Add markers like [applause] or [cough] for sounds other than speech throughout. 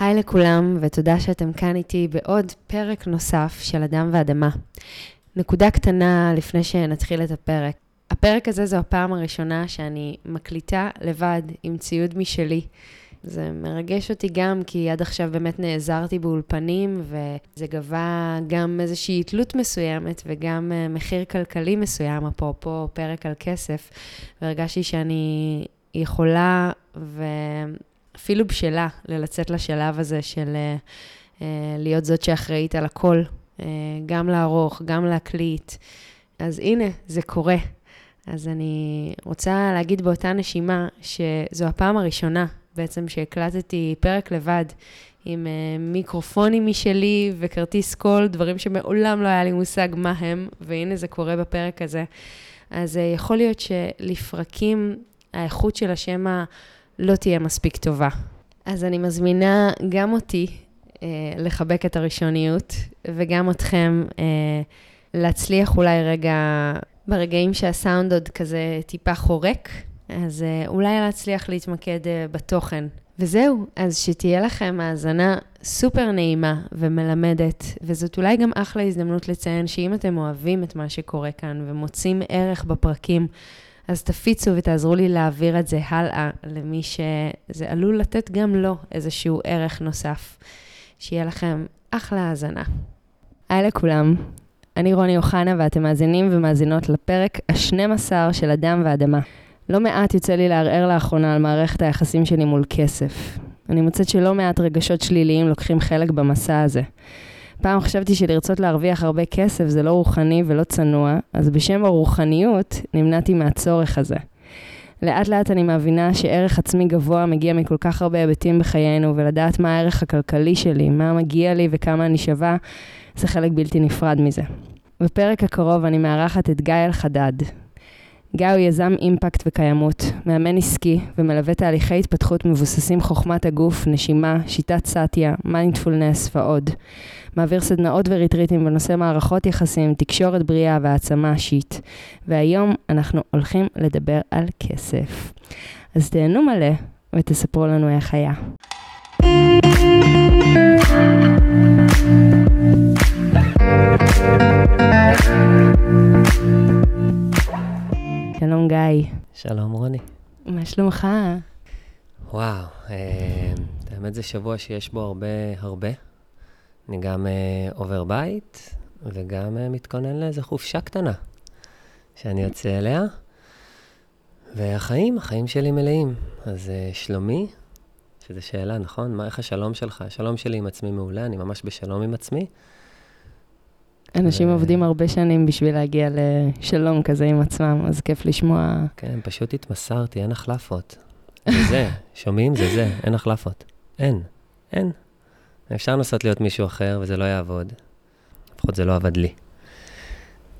היי לכולם, ותודה שאתם כאן איתי בעוד פרק נוסף של אדם ואדמה. נקודה קטנה לפני שנתחיל את הפרק. הפרק הזה זו הפעם הראשונה שאני מקליטה לבד עם ציוד משלי. זה מרגש אותי גם כי עד עכשיו באמת נעזרתי באולפנים, וזה גבה גם איזושהי תלות מסוימת וגם אה, מחיר כלכלי מסוים, אפרופו פרק על כסף, והרגשתי שאני יכולה ואפילו בשלה ללצאת לשלב הזה של אה, אה, להיות זאת שאחראית על הכל, גם לערוך, גם להקליט. אז הנה, זה קורה. אז אני רוצה להגיד באותה נשימה שזו הפעם הראשונה בעצם שהקלטתי פרק לבד עם מיקרופונים משלי וכרטיס קול, דברים שמעולם לא היה לי מושג מה הם, והנה זה קורה בפרק הזה. אז יכול להיות שלפרקים האיכות של השמע לא תהיה מספיק טובה. אז אני מזמינה גם אותי uh, לחבק את הראשוניות, וגם אתכם uh, להצליח אולי רגע, ברגעים שהסאונד עוד כזה טיפה חורק, אז uh, אולי להצליח להתמקד uh, בתוכן. וזהו, אז שתהיה לכם האזנה סופר נעימה ומלמדת, וזאת אולי גם אחלה הזדמנות לציין שאם אתם אוהבים את מה שקורה כאן ומוצאים ערך בפרקים, אז תפיצו ותעזרו לי להעביר את זה הלאה למי שזה עלול לתת גם לו איזשהו ערך נוסף. שיהיה לכם אחלה האזנה. היי לכולם, אני רוני אוחנה ואתם מאזינים ומאזינות לפרק ה-12 של אדם ואדמה. לא מעט יוצא לי לערער לאחרונה על מערכת היחסים שלי מול כסף. אני מוצאת שלא מעט רגשות שליליים לוקחים חלק במסע הזה. פעם חשבתי שלרצות להרוויח הרבה כסף זה לא רוחני ולא צנוע, אז בשם הרוחניות נמנעתי מהצורך הזה. לאט לאט אני מבינה שערך עצמי גבוה מגיע מכל כך הרבה היבטים בחיינו, ולדעת מה הערך הכלכלי שלי, מה מגיע לי וכמה אני שווה, זה חלק בלתי נפרד מזה. בפרק הקרוב אני מארחת את גיא אלחדד, גיא הוא יזם אימפקט וקיימות, מאמן עסקי ומלווה תהליכי התפתחות מבוססים חוכמת הגוף, נשימה, שיטת סאטיה, מיינדפולנס ועוד. מעביר סדנאות וריטריטים בנושא מערכות יחסים, תקשורת בריאה והעצמה אישית. והיום אנחנו הולכים לדבר על כסף. אז תהנו מלא ותספרו לנו איך היה. שלום גיא. שלום רוני. מה שלומך? וואו, אה, האמת זה שבוע שיש בו הרבה הרבה. אני גם אה, עובר בית וגם אה, מתכונן לאיזה חופשה קטנה שאני יוצא אליה. והחיים, החיים שלי מלאים. אז שלומי, שזו שאלה, נכון? מה, איך השלום שלך? השלום שלי עם עצמי מעולה, אני ממש בשלום עם עצמי. אנשים עובדים הרבה שנים בשביל להגיע לשלום כזה עם עצמם, אז כיף לשמוע. כן, פשוט התמסרתי, אין החלפות. זה זה, [laughs] שומעים? זה זה, אין החלפות. אין, אין. אפשר לנסות להיות מישהו אחר וזה לא יעבוד. לפחות זה לא עבד לי.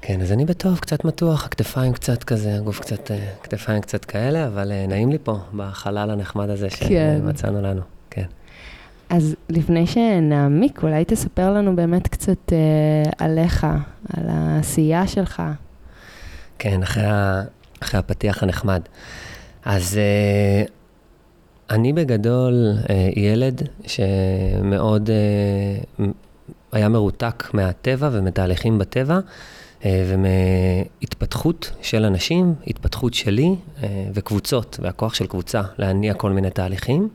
כן, אז אני בטוב, קצת מתוח, הכתפיים קצת כזה, הגוף קצת, אה, כתפיים קצת כאלה, אבל אה, נעים לי פה, בחלל הנחמד הזה כן. שמצאנו לנו. אז לפני שנעמיק, אולי תספר לנו באמת קצת אה, עליך, על העשייה שלך. כן, אחרי, ה, אחרי הפתיח הנחמד. אז אה, אני בגדול אה, ילד שמאוד אה, היה מרותק מהטבע ומתהליכים בטבע. אה, ומהתפתחות של אנשים, התפתחות שלי אה, וקבוצות, והכוח של קבוצה להניע כל מיני תהליכים.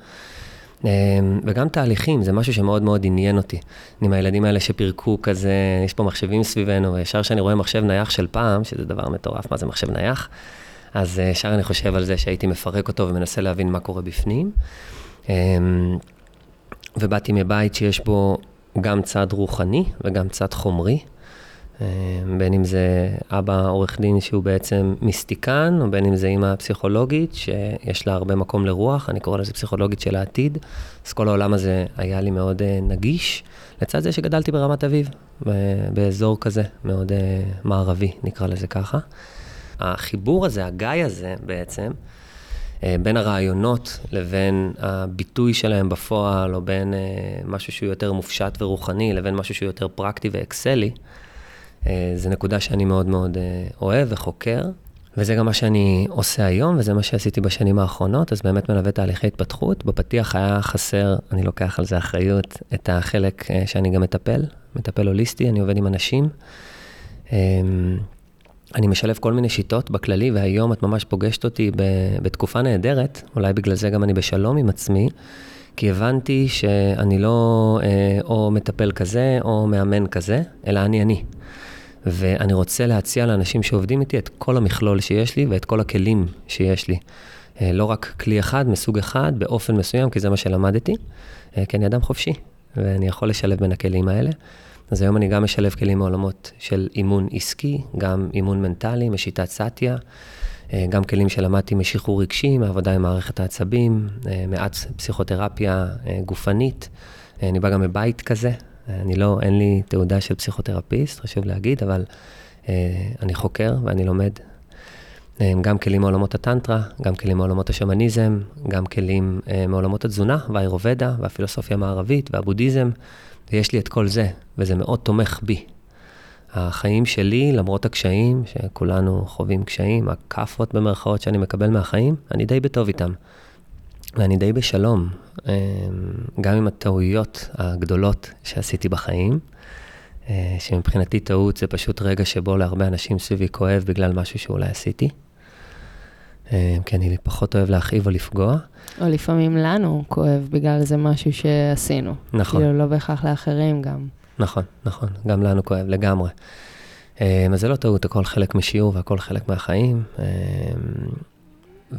אמ, וגם תהליכים, זה משהו שמאוד מאוד עניין אותי. אני מהילדים האלה שפירקו כזה, יש פה מחשבים סביבנו, וישר כשאני רואה מחשב נייח של פעם, שזה דבר מטורף, מה זה מחשב נייח? אז אה, ישר אני חושב על זה שהייתי מפרק אותו ומנסה להבין מה קורה בפנים. אמ, ובאתי מבית שיש בו גם צד רוחני וגם צד חומרי. אמ, בין אם זה אבא עורך דין שהוא בעצם מיסטיקן, או בין אם זה אימא פסיכולוגית, שיש לה הרבה מקום לרוח, אני קורא לזה פסיכולוגית של העתיד. אז כל העולם הזה היה לי מאוד uh, נגיש, לצד זה שגדלתי ברמת אביב, באזור כזה, מאוד uh, מערבי, נקרא לזה ככה. החיבור הזה, הגיא הזה בעצם, בין הרעיונות לבין הביטוי שלהם בפועל, או בין משהו שהוא יותר מופשט ורוחני, לבין משהו שהוא יותר פרקטי ואקסלי, אה, זו נקודה שאני מאוד מאוד אה, אוהב וחוקר. וזה גם מה שאני עושה היום, וזה מה שעשיתי בשנים האחרונות, אז באמת מלווה תהליכי התפתחות. בפתיח היה חסר, אני לוקח על זה אחריות, את החלק אה, שאני גם מטפל, מטפל הוליסטי, אני עובד עם אנשים. אמ, אני משלב כל מיני שיטות בכללי, והיום את ממש פוגשת אותי בתקופה נהדרת, אולי בגלל זה גם אני בשלום עם עצמי, כי הבנתי שאני לא אה, או מטפל כזה או מאמן כזה, אלא אני אני. ואני רוצה להציע לאנשים שעובדים איתי את כל המכלול שיש לי ואת כל הכלים שיש לי. אה, לא רק כלי אחד, מסוג אחד, באופן מסוים, כי זה מה שלמדתי, אה, כי אני אדם חופשי, ואני יכול לשלב בין הכלים האלה. אז היום אני גם משלב כלים מעולמות של אימון עסקי, גם אימון מנטלי, משיטת סאטיה, אה, גם כלים שלמדתי משחרור רגשי, מעבודה עם מערכת העצבים, מעט פסיכותרפיה גופנית. אני בא גם מבית כזה, אני לא, אין לי תעודה של פסיכותרפיסט, חשוב להגיד, אבל אה, אני חוקר ואני לומד אה, גם כלים מעולמות הטנטרה, גם כלים מעולמות השמניזם, גם כלים אה, מעולמות התזונה והאירובדה והפילוסופיה המערבית והבודהיזם, ויש לי את כל זה, וזה מאוד תומך בי. החיים שלי, למרות הקשיים, שכולנו חווים קשיים, הכאפות במרכאות שאני מקבל מהחיים, אני די בטוב איתם. ואני די בשלום, אמ, גם עם הטעויות הגדולות שעשיתי בחיים, אה, שמבחינתי טעות זה פשוט רגע שבו להרבה אנשים סביבי כואב בגלל משהו שאולי עשיתי. אה, כי אני פחות אוהב להכאיב או לפגוע. או לפעמים לנו כואב בגלל זה משהו שעשינו. נכון. כאילו לא בהכרח לאחרים גם. נכון, נכון, גם לנו כואב, לגמרי. אה, אז זה לא טעות, הכל חלק משיעור והכל חלק מהחיים.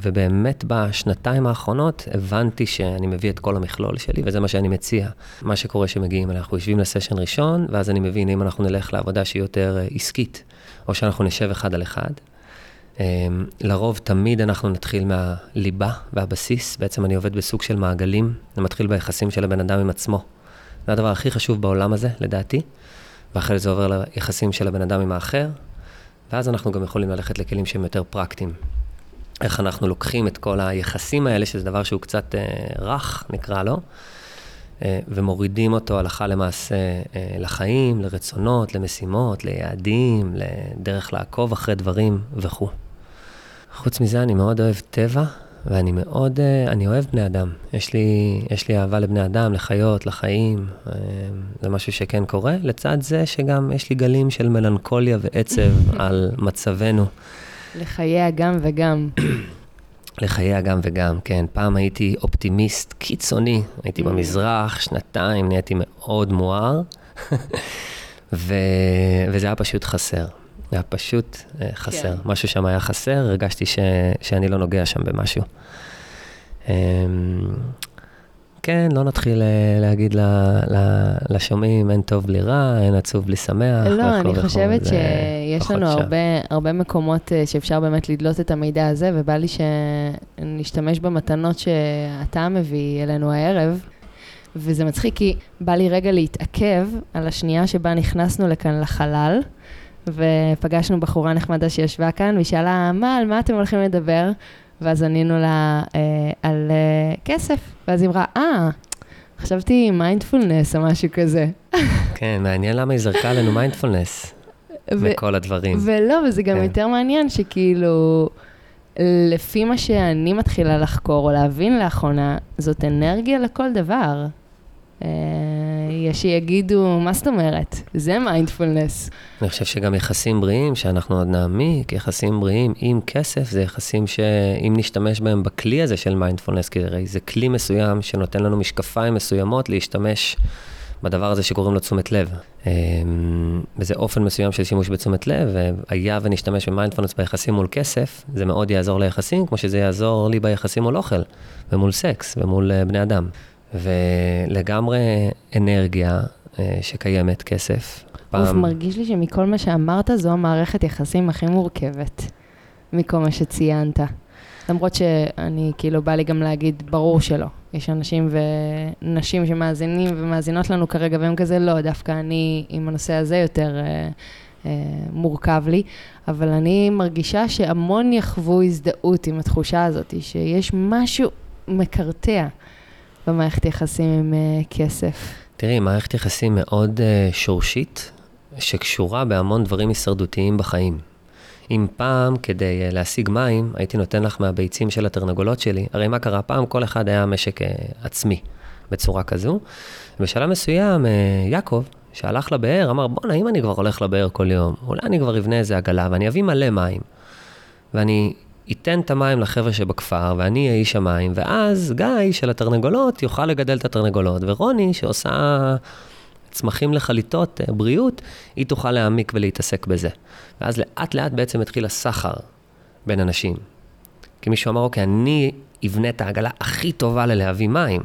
ובאמת בשנתיים האחרונות הבנתי שאני מביא את כל המכלול שלי, וזה מה שאני מציע. מה שקורה שמגיעים, אנחנו יושבים לסשן ראשון, ואז אני מבין אם אנחנו נלך לעבודה שהיא יותר אה, עסקית, או שאנחנו נשב אחד על אחד. אמ, לרוב תמיד אנחנו נתחיל מהליבה והבסיס, בעצם אני עובד בסוג של מעגלים, זה מתחיל ביחסים של הבן אדם עם עצמו. זה הדבר הכי חשוב בעולם הזה, לדעתי, ואחרי זה עובר ליחסים של הבן אדם עם האחר, ואז אנחנו גם יכולים ללכת לכלים שהם יותר פרקטיים. איך אנחנו לוקחים את כל היחסים האלה, שזה דבר שהוא קצת אה, רך, נקרא לו, אה, ומורידים אותו הלכה למעשה אה, לחיים, לרצונות, למשימות, ליעדים, לדרך לעקוב אחרי דברים וכו'. חוץ מזה, אני מאוד אוהב טבע, ואני מאוד, אני אוהב בני אדם. יש לי, יש לי אהבה לבני אדם, לחיות, לחיים, זה משהו שכן קורה. לצד זה שגם יש לי גלים של מלנכוליה ועצב [laughs] על מצבנו. לחיי הגם וגם. [clears throat] לחיי הגם וגם, כן. פעם הייתי אופטימיסט קיצוני, הייתי mm. במזרח, שנתיים, נהייתי מאוד מואר, [laughs] ו... וזה היה פשוט חסר. זה היה פשוט uh, חסר. כן. משהו שם היה חסר, הרגשתי ש... שאני לא נוגע שם במשהו. כן, לא נתחיל אה, להגיד לשומעים, אין טוב בלי רע, אין עצוב בלי שמח. לא, אני חושבת שיש לנו הרבה, הרבה מקומות אה, שאפשר באמת לדלות את המידע הזה, ובא לי שנשתמש במתנות שאתה מביא אלינו הערב. וזה מצחיק, כי בא לי רגע להתעכב על השנייה שבה נכנסנו לכאן לחלל, ופגשנו בחורה נחמדה שישבה כאן, והיא שאלה, מה, על מה אתם הולכים לדבר? ואז ענינו לה אה, על אה, כסף, ואז היא אמרה, אה, חשבתי מיינדפולנס או משהו כזה. כן, מעניין למה היא זרקה עלינו מיינדפולנס בכל הדברים. ולא, וזה גם כן. יותר מעניין שכאילו, לפי מה שאני מתחילה לחקור או להבין לאחרונה, זאת אנרגיה לכל דבר. אה, יש שיגידו, מה זאת אומרת? זה מיינדפולנס. אני חושב שגם יחסים בריאים, שאנחנו עוד נעמיק, יחסים בריאים עם כסף, זה יחסים שאם נשתמש בהם בכלי הזה של מיינדפולנס, כי הרי זה כלי מסוים שנותן לנו משקפיים מסוימות להשתמש בדבר הזה שקוראים לו תשומת לב. אמ, וזה אופן מסוים של שימוש בתשומת לב, והיה ונשתמש במיינדפולנס ביחסים מול כסף, זה מאוד יעזור ליחסים, כמו שזה יעזור לי ביחסים מול אוכל, ומול סקס, ומול אה, בני אדם. ולגמרי אנרגיה שקיימת, כסף. פעם... אוף, מרגיש לי שמכל מה שאמרת, זו המערכת יחסים הכי מורכבת, מכל מה שציינת. למרות שאני, כאילו, בא לי גם להגיד, ברור שלא. יש אנשים ונשים שמאזינים ומאזינות לנו כרגע, והם כזה, לא, דווקא אני עם הנושא הזה יותר אה, אה, מורכב לי. אבל אני מרגישה שהמון יחוו הזדהות עם התחושה הזאת, שיש משהו מקרטע. במערכת יחסים עם uh, כסף? תראי, מערכת יחסים מאוד uh, שורשית, שקשורה בהמון דברים הישרדותיים בחיים. אם פעם, כדי אה, להשיג מים, הייתי נותן לך מהביצים של התרנגולות שלי, הרי מה קרה? פעם כל אחד היה משק אה, עצמי בצורה כזו. בשלב מסוים, אה, יעקב, שהלך לבאר, אמר, בואנה, אם אני כבר הולך לבאר כל יום, אולי אני כבר אבנה איזה עגלה ואני אביא מלא מים. ואני אתן את המים לחבר'ה שבכפר, ואני אהיה איש המים, ואז גיא של התרנגולות יוכל לגדל את התרנגולות, ורוני, שעושה צמחים לחליטות, אה, בריאות, היא תוכל להעמיק ולהתעסק בזה. ואז לאט לאט בעצם התחיל הסחר בין אנשים. כי מישהו אמר, אוקיי, אני אבנה את העגלה הכי טובה ללהביא מים.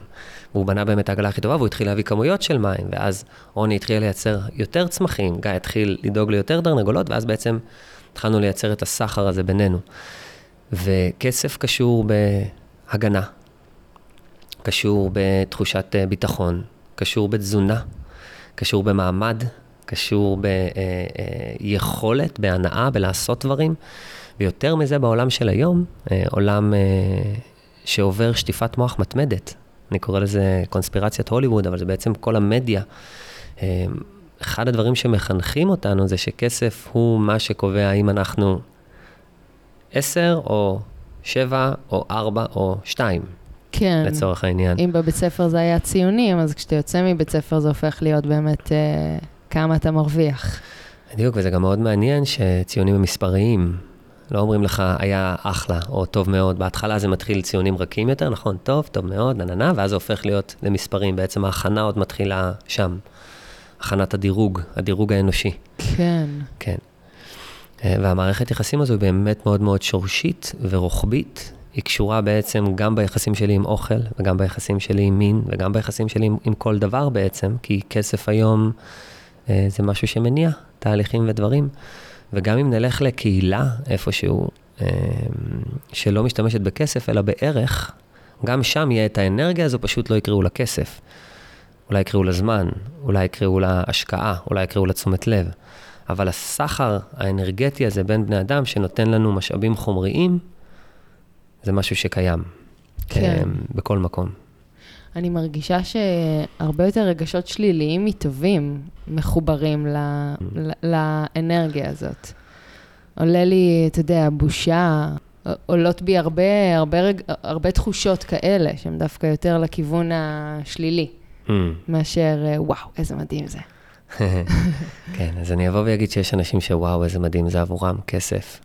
והוא בנה באמת את העגלה הכי טובה, והוא התחיל להביא כמויות של מים, ואז רוני התחיל לייצר יותר צמחים, גיא התחיל לדאוג ליותר תרנגולות, ואז בעצם התחלנו לייצר את הסחר הזה בינינו. וכסף קשור בהגנה, קשור בתחושת אה, ביטחון, קשור בתזונה, קשור במעמד, קשור ביכולת, בהנאה, בלעשות דברים. ויותר מזה בעולם של היום, אה, עולם אה, שעובר שטיפת מוח מתמדת. אני קורא לזה קונספירציית הוליווד, אבל זה בעצם כל המדיה. אחד הדברים שמחנכים אותנו זה שכסף הוא מה שקובע האם אנחנו עשר או שבע או ארבע או שתיים. כן. לצורך העניין. אם בבית ספר זה היה ציונים, אז כשאתה יוצא מבית ספר זה הופך להיות באמת אה, כמה אתה מרוויח. בדיוק, וזה גם מאוד מעניין שציונים הם מספריים. לא אומרים לך, היה אחלה, או טוב מאוד. בהתחלה זה מתחיל ציונים רכים יותר, נכון? טוב, טוב מאוד, נננה, ואז זה הופך להיות למספרים. בעצם ההכנה עוד מתחילה שם. הכנת הדירוג, הדירוג האנושי. כן. כן. אה, והמערכת יחסים הזו באמת מאוד מאוד שורשית ורוחבית. היא קשורה בעצם גם ביחסים שלי עם אוכל, וגם ביחסים שלי עם מין, וגם ביחסים שלי עם, עם כל דבר בעצם, כי כסף היום אה, זה משהו שמניע תהליכים ודברים. וגם אם נלך לקהילה איפשהו, אה, שלא משתמשת בכסף, אלא בערך, גם שם יהיה את האנרגיה הזו, פשוט לא יקראו לה כסף. אולי יקראו לה זמן, אולי יקראו לה השקעה, אולי יקראו לה תשומת לב. אבל הסחר האנרגטי הזה בין בני אדם, שנותן לנו משאבים חומריים, זה משהו שקיים. כן. בכל מקום. אני מרגישה שהרבה יותר רגשות שליליים מטובים מחוברים ל, ל, לאנרגיה הזאת. עולה לי, אתה יודע, בושה, עולות בי הרבה, הרבה, הרבה תחושות כאלה, שהן דווקא יותר לכיוון השלילי, mm. מאשר, וואו, איזה מדהים זה. [laughs] כן, אז אני אבוא ואגיד שיש אנשים שוואו, איזה מדהים זה עבורם, כסף.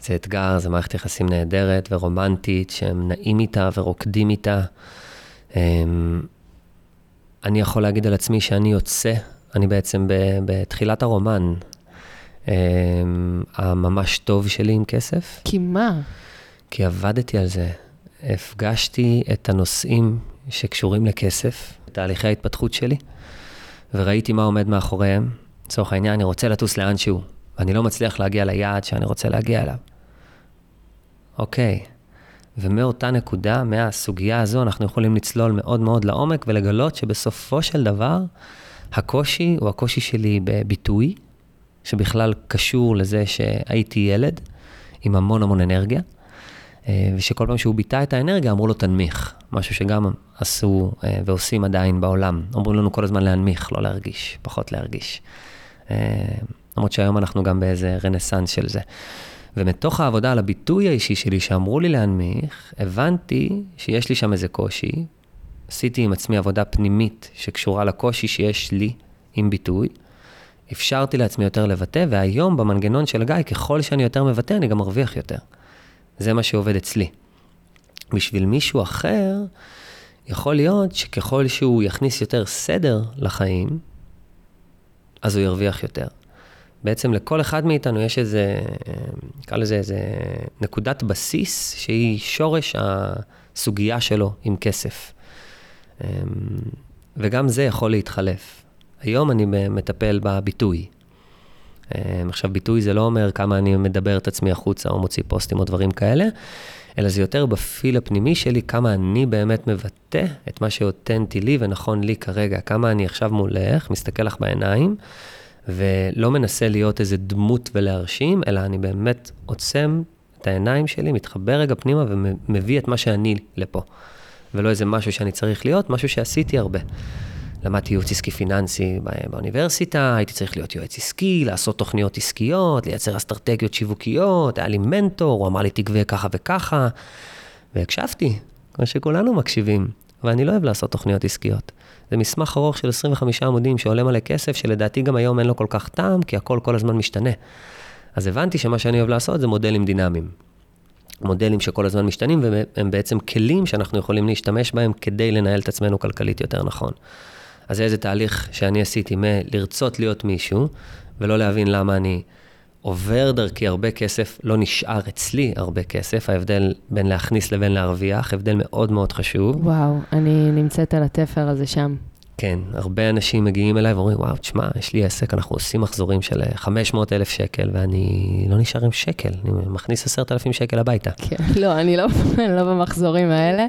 זה אתגר, זה מערכת יחסים נהדרת ורומנטית, שהם נעים איתה ורוקדים איתה. אמ, אני יכול להגיד על עצמי שאני יוצא, אני בעצם בתחילת הרומן, אמ, הממש טוב שלי עם כסף. כי מה? כי עבדתי על זה. הפגשתי את הנושאים שקשורים לכסף, תהליכי ההתפתחות שלי. וראיתי מה עומד מאחוריהם. לצורך העניין, אני רוצה לטוס לאנשהו, ואני לא מצליח להגיע ליעד שאני רוצה להגיע אליו. אוקיי, ומאותה נקודה, מהסוגיה הזו, אנחנו יכולים לצלול מאוד מאוד לעומק ולגלות שבסופו של דבר, הקושי הוא הקושי שלי בביטוי, שבכלל קשור לזה שהייתי ילד עם המון המון אנרגיה, ושכל פעם שהוא ביטא את האנרגיה, אמרו לו תנמיך. משהו שגם עשו אה, ועושים עדיין בעולם. אומרים לנו כל הזמן להנמיך, לא להרגיש, פחות להרגיש. אה, למרות שהיום אנחנו גם באיזה רנסאנס של זה. ומתוך העבודה על הביטוי האישי שלי שאמרו לי להנמיך, הבנתי שיש לי שם איזה קושי. עשיתי עם עצמי עבודה פנימית שקשורה לקושי שיש לי עם ביטוי. אפשרתי לעצמי יותר לבטא, והיום במנגנון של גיא, ככל שאני יותר מבטא, אני גם מרוויח יותר. זה מה שעובד אצלי. בשביל מישהו אחר, יכול להיות שככל שהוא יכניס יותר סדר לחיים, אז הוא ירוויח יותר. בעצם לכל אחד מאיתנו יש איזה, נקרא לזה איזה נקודת בסיס שהיא שורש הסוגיה שלו עם כסף. אמ, וגם זה יכול להתחלף. היום אני מטפל בביטוי. אמ, עכשיו, ביטוי זה לא אומר כמה אני מדבר את עצמי החוצה או מוציא פוסטים או דברים כאלה, אלא זה יותר בפיל הפנימי שלי, כמה אני באמת מבטא את מה שאותנטי לי ונכון לי כרגע, כמה אני עכשיו מולך, מסתכל לך בעיניים, ולא מנסה להיות איזה דמות ולהרשים, אלא אני באמת עוצם את העיניים שלי, מתחבר רגע פנימה ומביא את מה שאני לפה. ולא איזה משהו שאני צריך להיות, משהו שעשיתי הרבה. למדתי ייעוץ עסקי פיננסי באוניברסיטה, הייתי צריך להיות יועץ עסקי, לעשות תוכניות עסקיות, לייצר אסטרטגיות שיווקיות, היה לי מנטור, הוא אמר לי תגבה ככה וככה, והקשבתי, כמו שכולנו מקשיבים, ואני לא אוהב לעשות תוכניות עסקיות. זה מסמך ארוך של 25 עמודים שעולה מלא כסף, שלדעתי גם היום אין לו כל כך טעם, כי הכל כל הזמן משתנה. אז הבנתי שמה שאני אוהב לעשות זה מודלים דינמיים. מודלים שכל הזמן משתנים, והם בעצם כלים שאנחנו יכולים להשתמש בהם כדי לנהל את עצמנו כלכלית יותר נכון. אז זה איזה תהליך שאני עשיתי מלרצות להיות מישהו, ולא להבין למה אני עובר דרכי הרבה כסף, לא נשאר אצלי הרבה כסף, ההבדל בין להכניס לבין להרוויח, הבדל מאוד מאוד חשוב. וואו, אני נמצאת על התפר הזה שם. כן, הרבה אנשים מגיעים אליי ואומרים, וואו, תשמע, יש לי עסק, אנחנו עושים מחזורים של 500 אלף שקל, ואני לא נשאר עם שקל, אני מכניס 10,000 שקל הביתה. כן, לא, אני לא, [laughs] לא במחזורים האלה,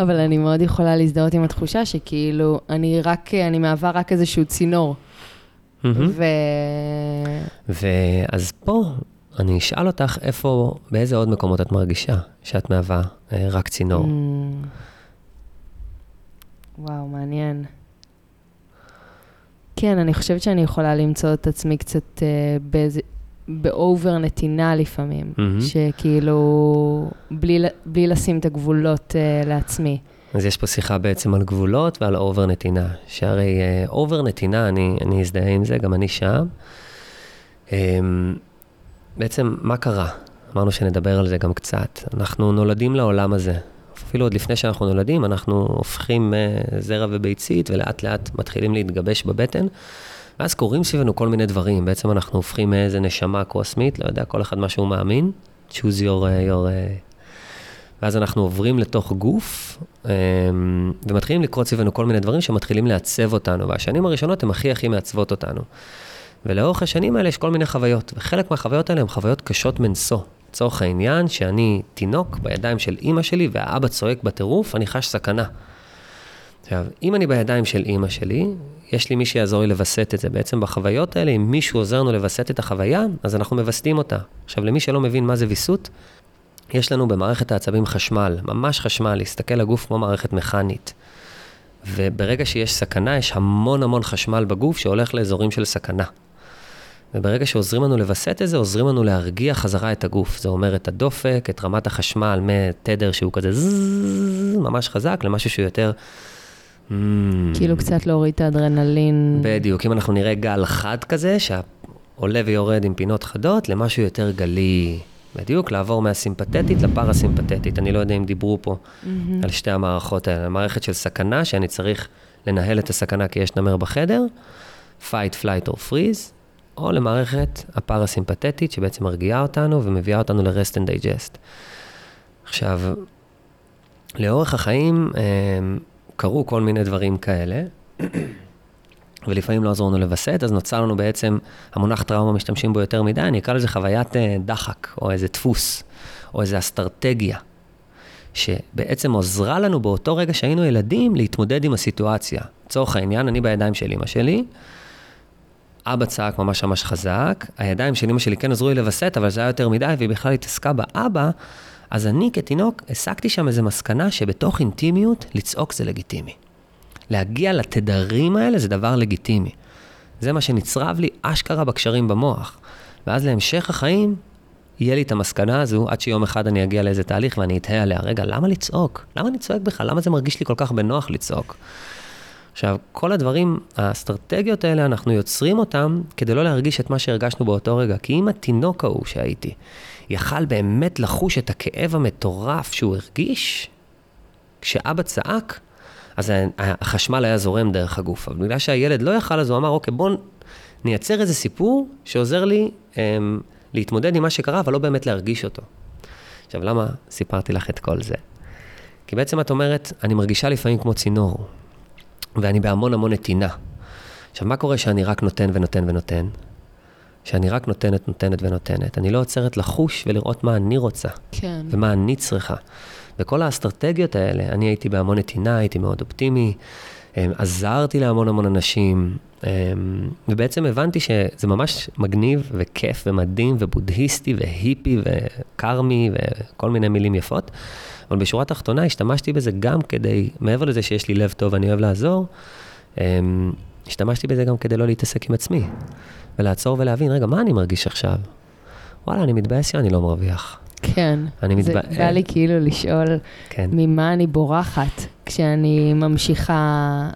אבל אני מאוד יכולה להזדהות עם התחושה שכאילו, אני רק, אני מהווה רק איזשהו צינור. ו... ואז פה אני אשאל אותך איפה, באיזה עוד מקומות את מרגישה שאת מהווה אה, רק צינור. Mm. וואו, מעניין. כן, אני חושבת שאני יכולה למצוא את עצמי קצת אה, באיזה... ב over נתינה לפעמים, mm-hmm. שכאילו, בלי, בלי לשים את הגבולות uh, לעצמי. אז יש פה שיחה בעצם על גבולות ועל over נתינה, שהרי over uh, נתינה, אני, אני אזדהה עם זה, גם אני שם. Um, בעצם, מה קרה? אמרנו שנדבר על זה גם קצת. אנחנו נולדים לעולם הזה, אפילו עוד לפני שאנחנו נולדים, אנחנו הופכים uh, זרע וביצית, ולאט לאט מתחילים להתגבש בבטן. ואז קורים סביבנו כל מיני דברים. בעצם אנחנו הופכים מאיזה נשמה קוסמית, לא יודע, כל אחד מה שהוא מאמין, choose your... Uh, your uh, ואז אנחנו עוברים לתוך גוף, ומתחילים לקרות סביבנו כל מיני דברים שמתחילים לעצב אותנו, והשנים הראשונות הן הכי הכי מעצבות אותנו. ולאורך השנים האלה יש כל מיני חוויות, וחלק מהחוויות האלה הן חוויות קשות מנשוא. לצורך העניין, שאני תינוק בידיים של אימא שלי והאבא צועק בטירוף, אני חש סכנה. עכשיו, אם אני בידיים של אימא שלי, יש לי מי שיעזור לי לווסת את זה. בעצם בחוויות האלה, אם מישהו עוזר לנו לווסת את החוויה, אז אנחנו מווסתים אותה. עכשיו, למי שלא מבין מה זה ויסות, יש לנו במערכת העצבים חשמל, ממש חשמל, להסתכל לגוף כמו מערכת מכנית. וברגע שיש סכנה, יש המון המון חשמל בגוף שהולך לאזורים של סכנה. וברגע שעוזרים לנו לווסת את זה, עוזרים לנו להרגיע חזרה את הגוף. זה אומר את הדופק, את רמת החשמל מתדר שהוא כזה זזז, ממש חזק, למשהו שהוא יותר... כאילו קצת להוריד את האדרנלין. בדיוק, אם אנחנו נראה גל חד כזה, שעולה ויורד עם פינות חדות, למשהו יותר גלי. בדיוק, לעבור מהסימפתטית לפרסימפתטית. אני לא יודע אם דיברו פה mm-hmm. על שתי המערכות האלה. מערכת של סכנה, שאני צריך לנהל את הסכנה כי יש נמר בחדר, fight, flight or freeze, או למערכת הפרסימפתטית, שבעצם מרגיעה אותנו ומביאה אותנו ל-rest and digest. עכשיו, לאורך החיים אה, קרו כל מיני דברים כאלה, ולפעמים לא עזרו לנו לווסת, אז נוצר לנו בעצם, המונח טראומה משתמשים בו יותר מדי, אני אקרא לזה חוויית אה, דחק, או איזה דפוס, או איזה אסטרטגיה, שבעצם עוזרה לנו באותו רגע שהיינו ילדים להתמודד עם הסיטואציה. לצורך העניין, אני בידיים של אמא שלי, אבא צעק ממש ממש חזק, הידיים של אמא שלי כן עזרו לי לווסת, אבל זה היה יותר מדי, והיא בכלל התעסקה באבא, אז אני כתינוק הסקתי שם איזו מסקנה שבתוך אינטימיות, לצעוק זה לגיטימי. להגיע לתדרים האלה זה דבר לגיטימי. זה מה שנצרב לי אשכרה בקשרים במוח. ואז להמשך החיים, יהיה לי את המסקנה הזו, עד שיום אחד אני אגיע לאיזה תהליך ואני אתהה עליה, רגע, למה לצעוק? למה אני צועק בכלל? למה זה מרגיש לי כל כך בנוח לצעוק? עכשיו, כל הדברים, האסטרטגיות האלה, אנחנו יוצרים אותם כדי לא להרגיש את מה שהרגשנו באותו רגע. כי אם התינוק ההוא שהייתי, יכל באמת לחוש את הכאב המטורף שהוא הרגיש, כשאבא צעק, אז החשמל היה זורם דרך הגוף. אבל בגלל שהילד לא יכל, אז הוא אמר, אוקיי, בואו נייצר איזה סיפור שעוזר לי אמ, להתמודד עם מה שקרה, אבל לא באמת להרגיש אותו. עכשיו, למה סיפרתי לך את כל זה? כי בעצם את אומרת, אני מרגישה לפעמים כמו צינור. ואני בהמון המון נתינה. עכשיו, מה קורה שאני רק נותן ונותן ונותן? שאני רק נותנת, נותנת ונותנת. אני לא עוצרת לחוש ולראות מה אני רוצה. כן. ומה אני צריכה. וכל האסטרטגיות האלה, אני הייתי בהמון נתינה, הייתי מאוד אופטימי, אמ, עזרתי להמון המון אנשים, אמ, ובעצם הבנתי שזה ממש מגניב וכיף ומדהים ובודהיסטי והיפי וקרמי וכל מיני מילים יפות. אבל בשורה התחתונה השתמשתי בזה גם כדי, מעבר לזה שיש לי לב טוב ואני אוהב לעזור, אמ, השתמשתי בזה גם כדי לא להתעסק עם עצמי, ולעצור ולהבין, רגע, מה אני מרגיש עכשיו? וואלה, אני מתבאס שאני לא מרוויח. כן. אני זה מתבאס... בא לי כאילו לשאול כן. ממה אני בורחת כשאני ממשיכה,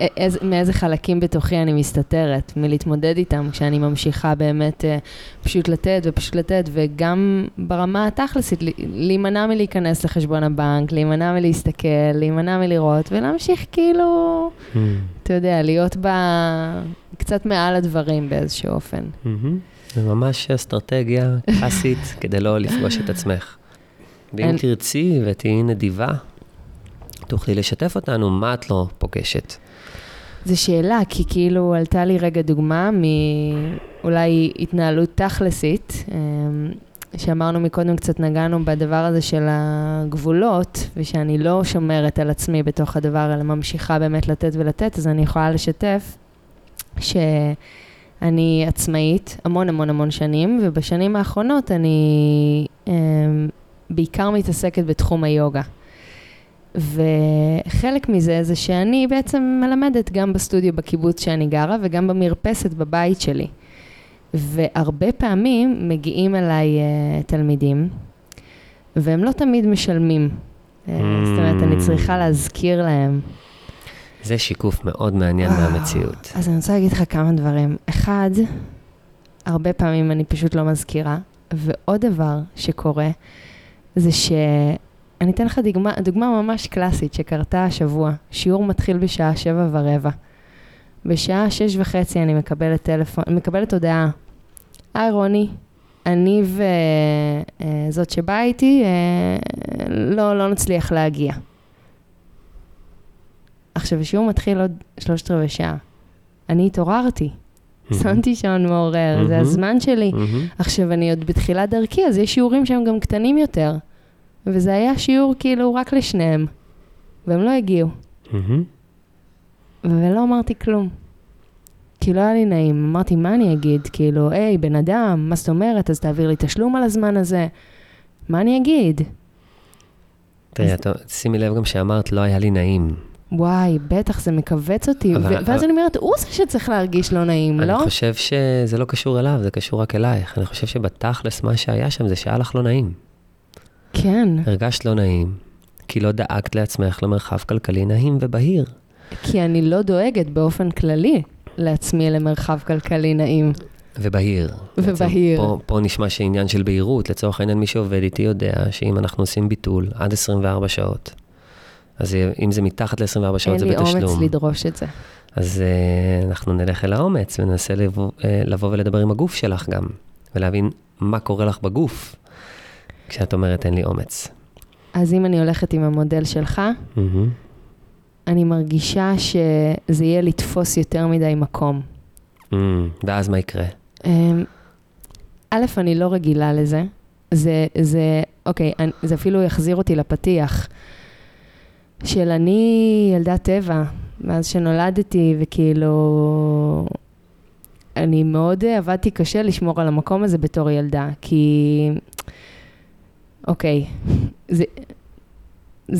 איז, מאיזה חלקים בתוכי אני מסתתרת, מלהתמודד איתם, כשאני ממשיכה באמת אה, פשוט לתת ופשוט לתת, וגם ברמה התכלסית, להימנע מלהיכנס לחשבון הבנק, להימנע מלהסתכל, להימנע מלראות, ולהמשיך כאילו, Mm, אתה יודע, להיות בה קצת מעל הדברים באיזשהו אופן. מהמם. זה ממש אסטרטגיה קלאסית [laughs] כדי לא לפגוש את עצמך. ואם אין- תרצי ותהיי נדיבה, תוכלי לשתף אותנו מה את לא פוגשת. זו שאלה, כי כאילו עלתה לי רגע דוגמה מאולי התנהלות תכלסית, אמ, שאמרנו מקודם, קצת נגענו בדבר הזה של הגבולות, ושאני לא שומרת על עצמי בתוך הדבר, אלא ממשיכה באמת לתת ולתת, אז אני יכולה לשתף שאני עצמאית המון המון המון שנים, ובשנים האחרונות אני אמ, בעיקר מתעסקת בתחום היוגה. וחלק מזה זה שאני בעצם מלמדת גם בסטודיו בקיבוץ שאני גרה וגם במרפסת בבית שלי. והרבה פעמים מגיעים אליי uh, תלמידים, והם לא תמיד משלמים. Mm. זאת אומרת, אני צריכה להזכיר להם. זה שיקוף מאוד מעניין וואו. מהמציאות. אז אני רוצה להגיד לך כמה דברים. אחד, הרבה פעמים אני פשוט לא מזכירה, ועוד דבר שקורה, זה ש... אני אתן לך דוגמה, דוגמה ממש קלאסית שקרתה השבוע. שיעור מתחיל בשעה שבע ורבע. בשעה שש וחצי אני מקבלת טלפון, מקבלת הודעה. היי רוני, אני וזאת שבאה איתי, אה, לא, לא נצליח להגיע. עכשיו, השיעור מתחיל עוד שלושת רבעי שעה. אני התעוררתי, שמתי שעון מעורר, זה מהמם. הזמן שלי. מהמם. עכשיו, אני עוד בתחילת דרכי, אז יש שיעורים שהם גם קטנים יותר. וזה היה שיעור כאילו רק לשניהם. והם לא הגיעו. ולא אמרתי כלום. כי לא היה לי נעים. אמרתי, מה אני אגיד? כאילו, היי, בן אדם, מה זאת אומרת? אז תעביר לי תשלום על הזמן הזה. מה אני אגיד? תראי, את- שימי לב גם שאמרת, לא היה לי נעים. וואי, בטח, זה מכווץ אותי. אבל- ואז אני אומרת, הוא זה שצריך להרגיש לא נעים, אני לא? חושב שזה לא קשור אליו, זה קשור רק אלייך. אני חושב שבתכלס מה שהיה שם זה שהיה לך לא נעים. כן. הרגשת לא נעים, כי לא דאגת לעצמך למרחב כלכלי נעים ובהיר. כי אני לא דואגת באופן כללי לעצמי למרחב כלכלי נעים. ובהיר. ובהיר. פה, פה נשמע שעניין של בהירות, לצורך העניין מי שעובד איתי יודע שאם אנחנו עושים ביטול עד 24 שעות, אז אם זה מתחת ל-24 שעות אין זה לי בתשלום. אומץ לדרוש את זה. אז uh, אנחנו נלך אל האומץ וננסה לבוא, uh, לבוא ולדבר עם הגוף שלך גם, ולהבין מה קורה לך בגוף כשאת אומרת אין לי אומץ. אז אם אני הולכת עם המודל שלך, מהמם. אני מרגישה שזה יהיה לתפוס יותר מדי מקום. Mm, ואז מה יקרה? אמ, א', אני לא רגילה לזה. זה, זה, אוקיי, אני, זה אפילו יחזיר אותי לפתיח של אני ילדת טבע, מאז שנולדתי, וכאילו, אני מאוד עבדתי קשה לשמור על המקום הזה בתור ילדה, כי, אוקיי, זה...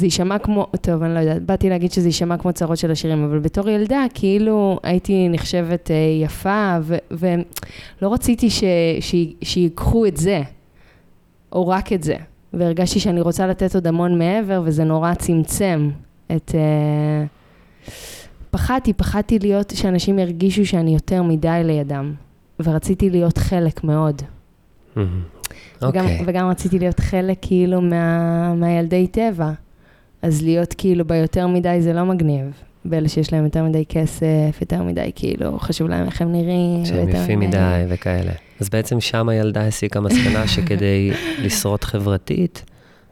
יישמע כמו, טוב, אני לא יודעת, באתי להגיד שזה יישמע כמו צרות של השירים, אבל בתור ילדה, כאילו הייתי נחשבת אה, יפה, ו- ולא רציתי ש- ש- שיקחו את זה, או רק את זה. והרגשתי שאני רוצה לתת עוד המון מעבר, וזה נורא צמצם את... אה, פחדתי, פחדתי להיות, שאנשים ירגישו שאני יותר מדי לידם, ורציתי להיות חלק מאוד. וגם, אוקיי. וגם רציתי להיות חלק כאילו מה, מהילדי טבע. אז להיות כאילו ביותר מדי זה לא מגניב. באלה שיש להם יותר מדי כסף, יותר מדי כאילו, חשוב להם איך הם נראים. שהם יפים מדי וכאלה. אז בעצם שם הילדה הסיקה מסקנה [laughs] שכדי לשרוד חברתית,